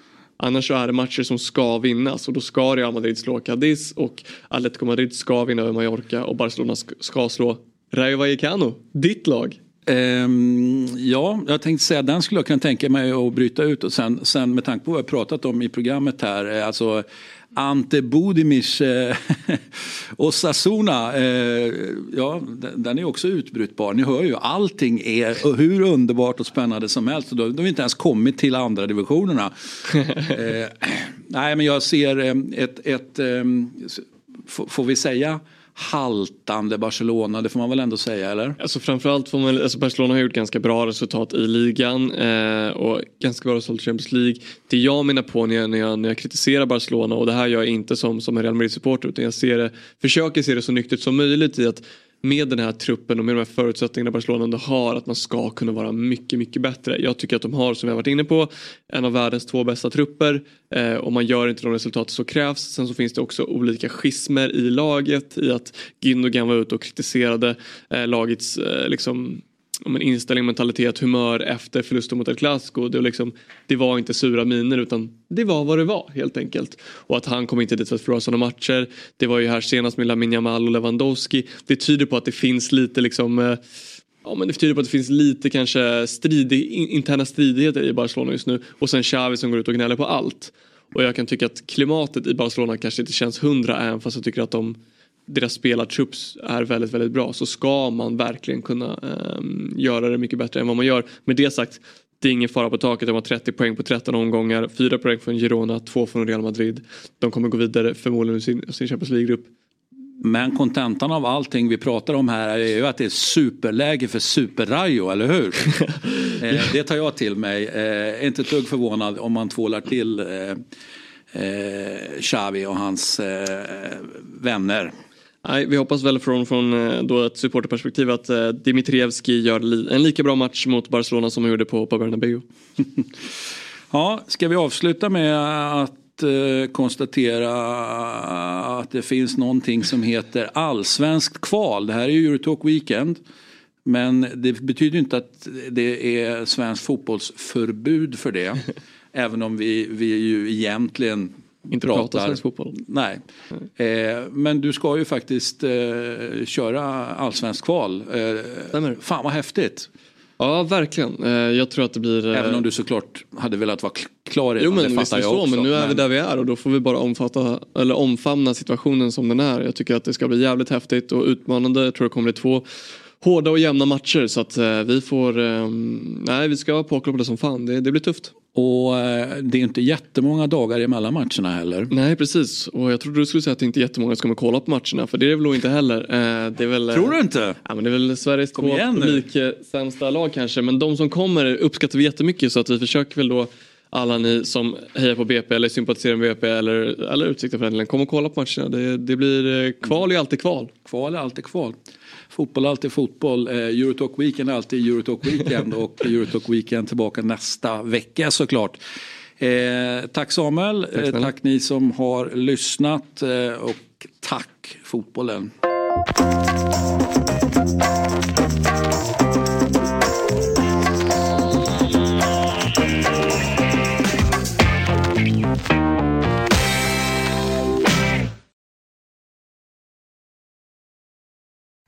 Annars så är det matcher som ska vinnas och då ska Real Madrid slå Cadiz och Atletico Madrid ska vinna över Mallorca och Barcelona ska slå Rayo Vallecano, ditt lag. Um, ja, jag tänkte säga den skulle jag kunna tänka mig att bryta ut och sen, sen med tanke på vad jag pratat om i programmet här, eh, alltså Ante Budimic eh, Osasuna, eh, ja den är också utbrytbar. Ni hör ju, allting är hur underbart och spännande som helst. Då, då har vi inte ens kommit till andra divisionerna. eh, nej men jag ser ett, ett eh, får vi säga haltande Barcelona, det får man väl ändå säga eller? Alltså framförallt får man, alltså Barcelona har gjort ganska bra resultat i ligan eh, och ganska bra resultat i Champions League. Det jag menar på när jag, när jag, när jag kritiserar Barcelona och det här gör jag inte som, som en Real Madrid-supporter utan jag ser det, försöker se det så nyktert som möjligt i att med den här truppen och med de här förutsättningarna Barcelona ändå har att man ska kunna vara mycket, mycket bättre. Jag tycker att de har, som vi har varit inne på, en av världens två bästa trupper eh, och man gör inte de resultat som krävs. Sen så finns det också olika schismer i laget i att Gündogan var ute och kritiserade eh, lagets eh, liksom om en inställning, mentalitet, humör efter förlusten mot El Clasico. Det var, liksom, det var inte sura miner utan det var vad det var helt enkelt. Och att han kom inte dit för att förlora sådana matcher. Det var ju här senast med Lamin Jamal och Lewandowski. Det tyder på att det finns lite liksom eh, Ja men det tyder på att det finns lite kanske stridig, interna stridigheter i Barcelona just nu. Och sen Xavi som går ut och gnäller på allt. Och jag kan tycka att klimatet i Barcelona kanske inte känns hundra även fast jag tycker att de deras spelartrupps är väldigt, väldigt bra så ska man verkligen kunna um, göra det mycket bättre än vad man gör. Med det sagt, det är ingen fara på taket. De har 30 poäng på 13 omgångar, 4 poäng från Girona, 2 från Real Madrid. De kommer gå vidare förmodligen i sin, sin Champions League-grupp. Men kontentan av allting vi pratar om här är ju att det är superläge för Super-Rayo, eller hur? eh, det tar jag till mig. Eh, inte ett dugg förvånad om man tvålar till eh, eh, Xavi och hans eh, vänner. Nej, vi hoppas väl från, från eh, då ett supporterperspektiv att eh, Dimitrievski gör li en lika bra match mot Barcelona som han gjorde på, på Bernabéu. ja, ska vi avsluta med att eh, konstatera att det finns någonting som heter allsvenskt kval. Det här är ju Eurotalk Weekend. Men det betyder inte att det är svensk fotbollsförbud för det. även om vi, vi ju egentligen inte pratar svensk fotboll. Nej. Eh, men du ska ju faktiskt eh, köra allsvensk kval. Eh, fan vad häftigt. Ja, verkligen. Eh, jag tror att det blir... Eh, Även om du såklart hade velat vara klar redan, jo, men, det fattar jag så, också. Men nu är men... vi där vi är och då får vi bara omfatta, eller omfamna situationen som den är. Jag tycker att det ska bli jävligt häftigt och utmanande. Jag tror det kommer bli två hårda och jämna matcher så att eh, vi får, nej vi ska vara påkopplade som fan. Det, det blir tufft. Och eh, det är inte jättemånga dagar emellan matcherna heller. Nej precis och jag trodde du skulle säga att det inte är jättemånga som kommer kolla på matcherna för det är väl nog inte heller. Eh, det är väl, Tror du inte? Ja, men det är väl Sveriges två publiksämsta lag kanske men de som kommer uppskattar vi jättemycket så att vi försöker väl då alla ni som hejar på BP eller sympatiserar med BP eller, eller Utsikten för den kom och kolla på matcherna. Det, det blir eh, kval är alltid kval. Kval är alltid kval. Fotboll är alltid fotboll. Eh, Eurotalk Weekend är alltid Eurotalk Weekend och Eurotalk Weekend tillbaka nästa vecka såklart. Eh, tack Samuel, tack, eh, tack ni som har lyssnat eh, och tack fotbollen.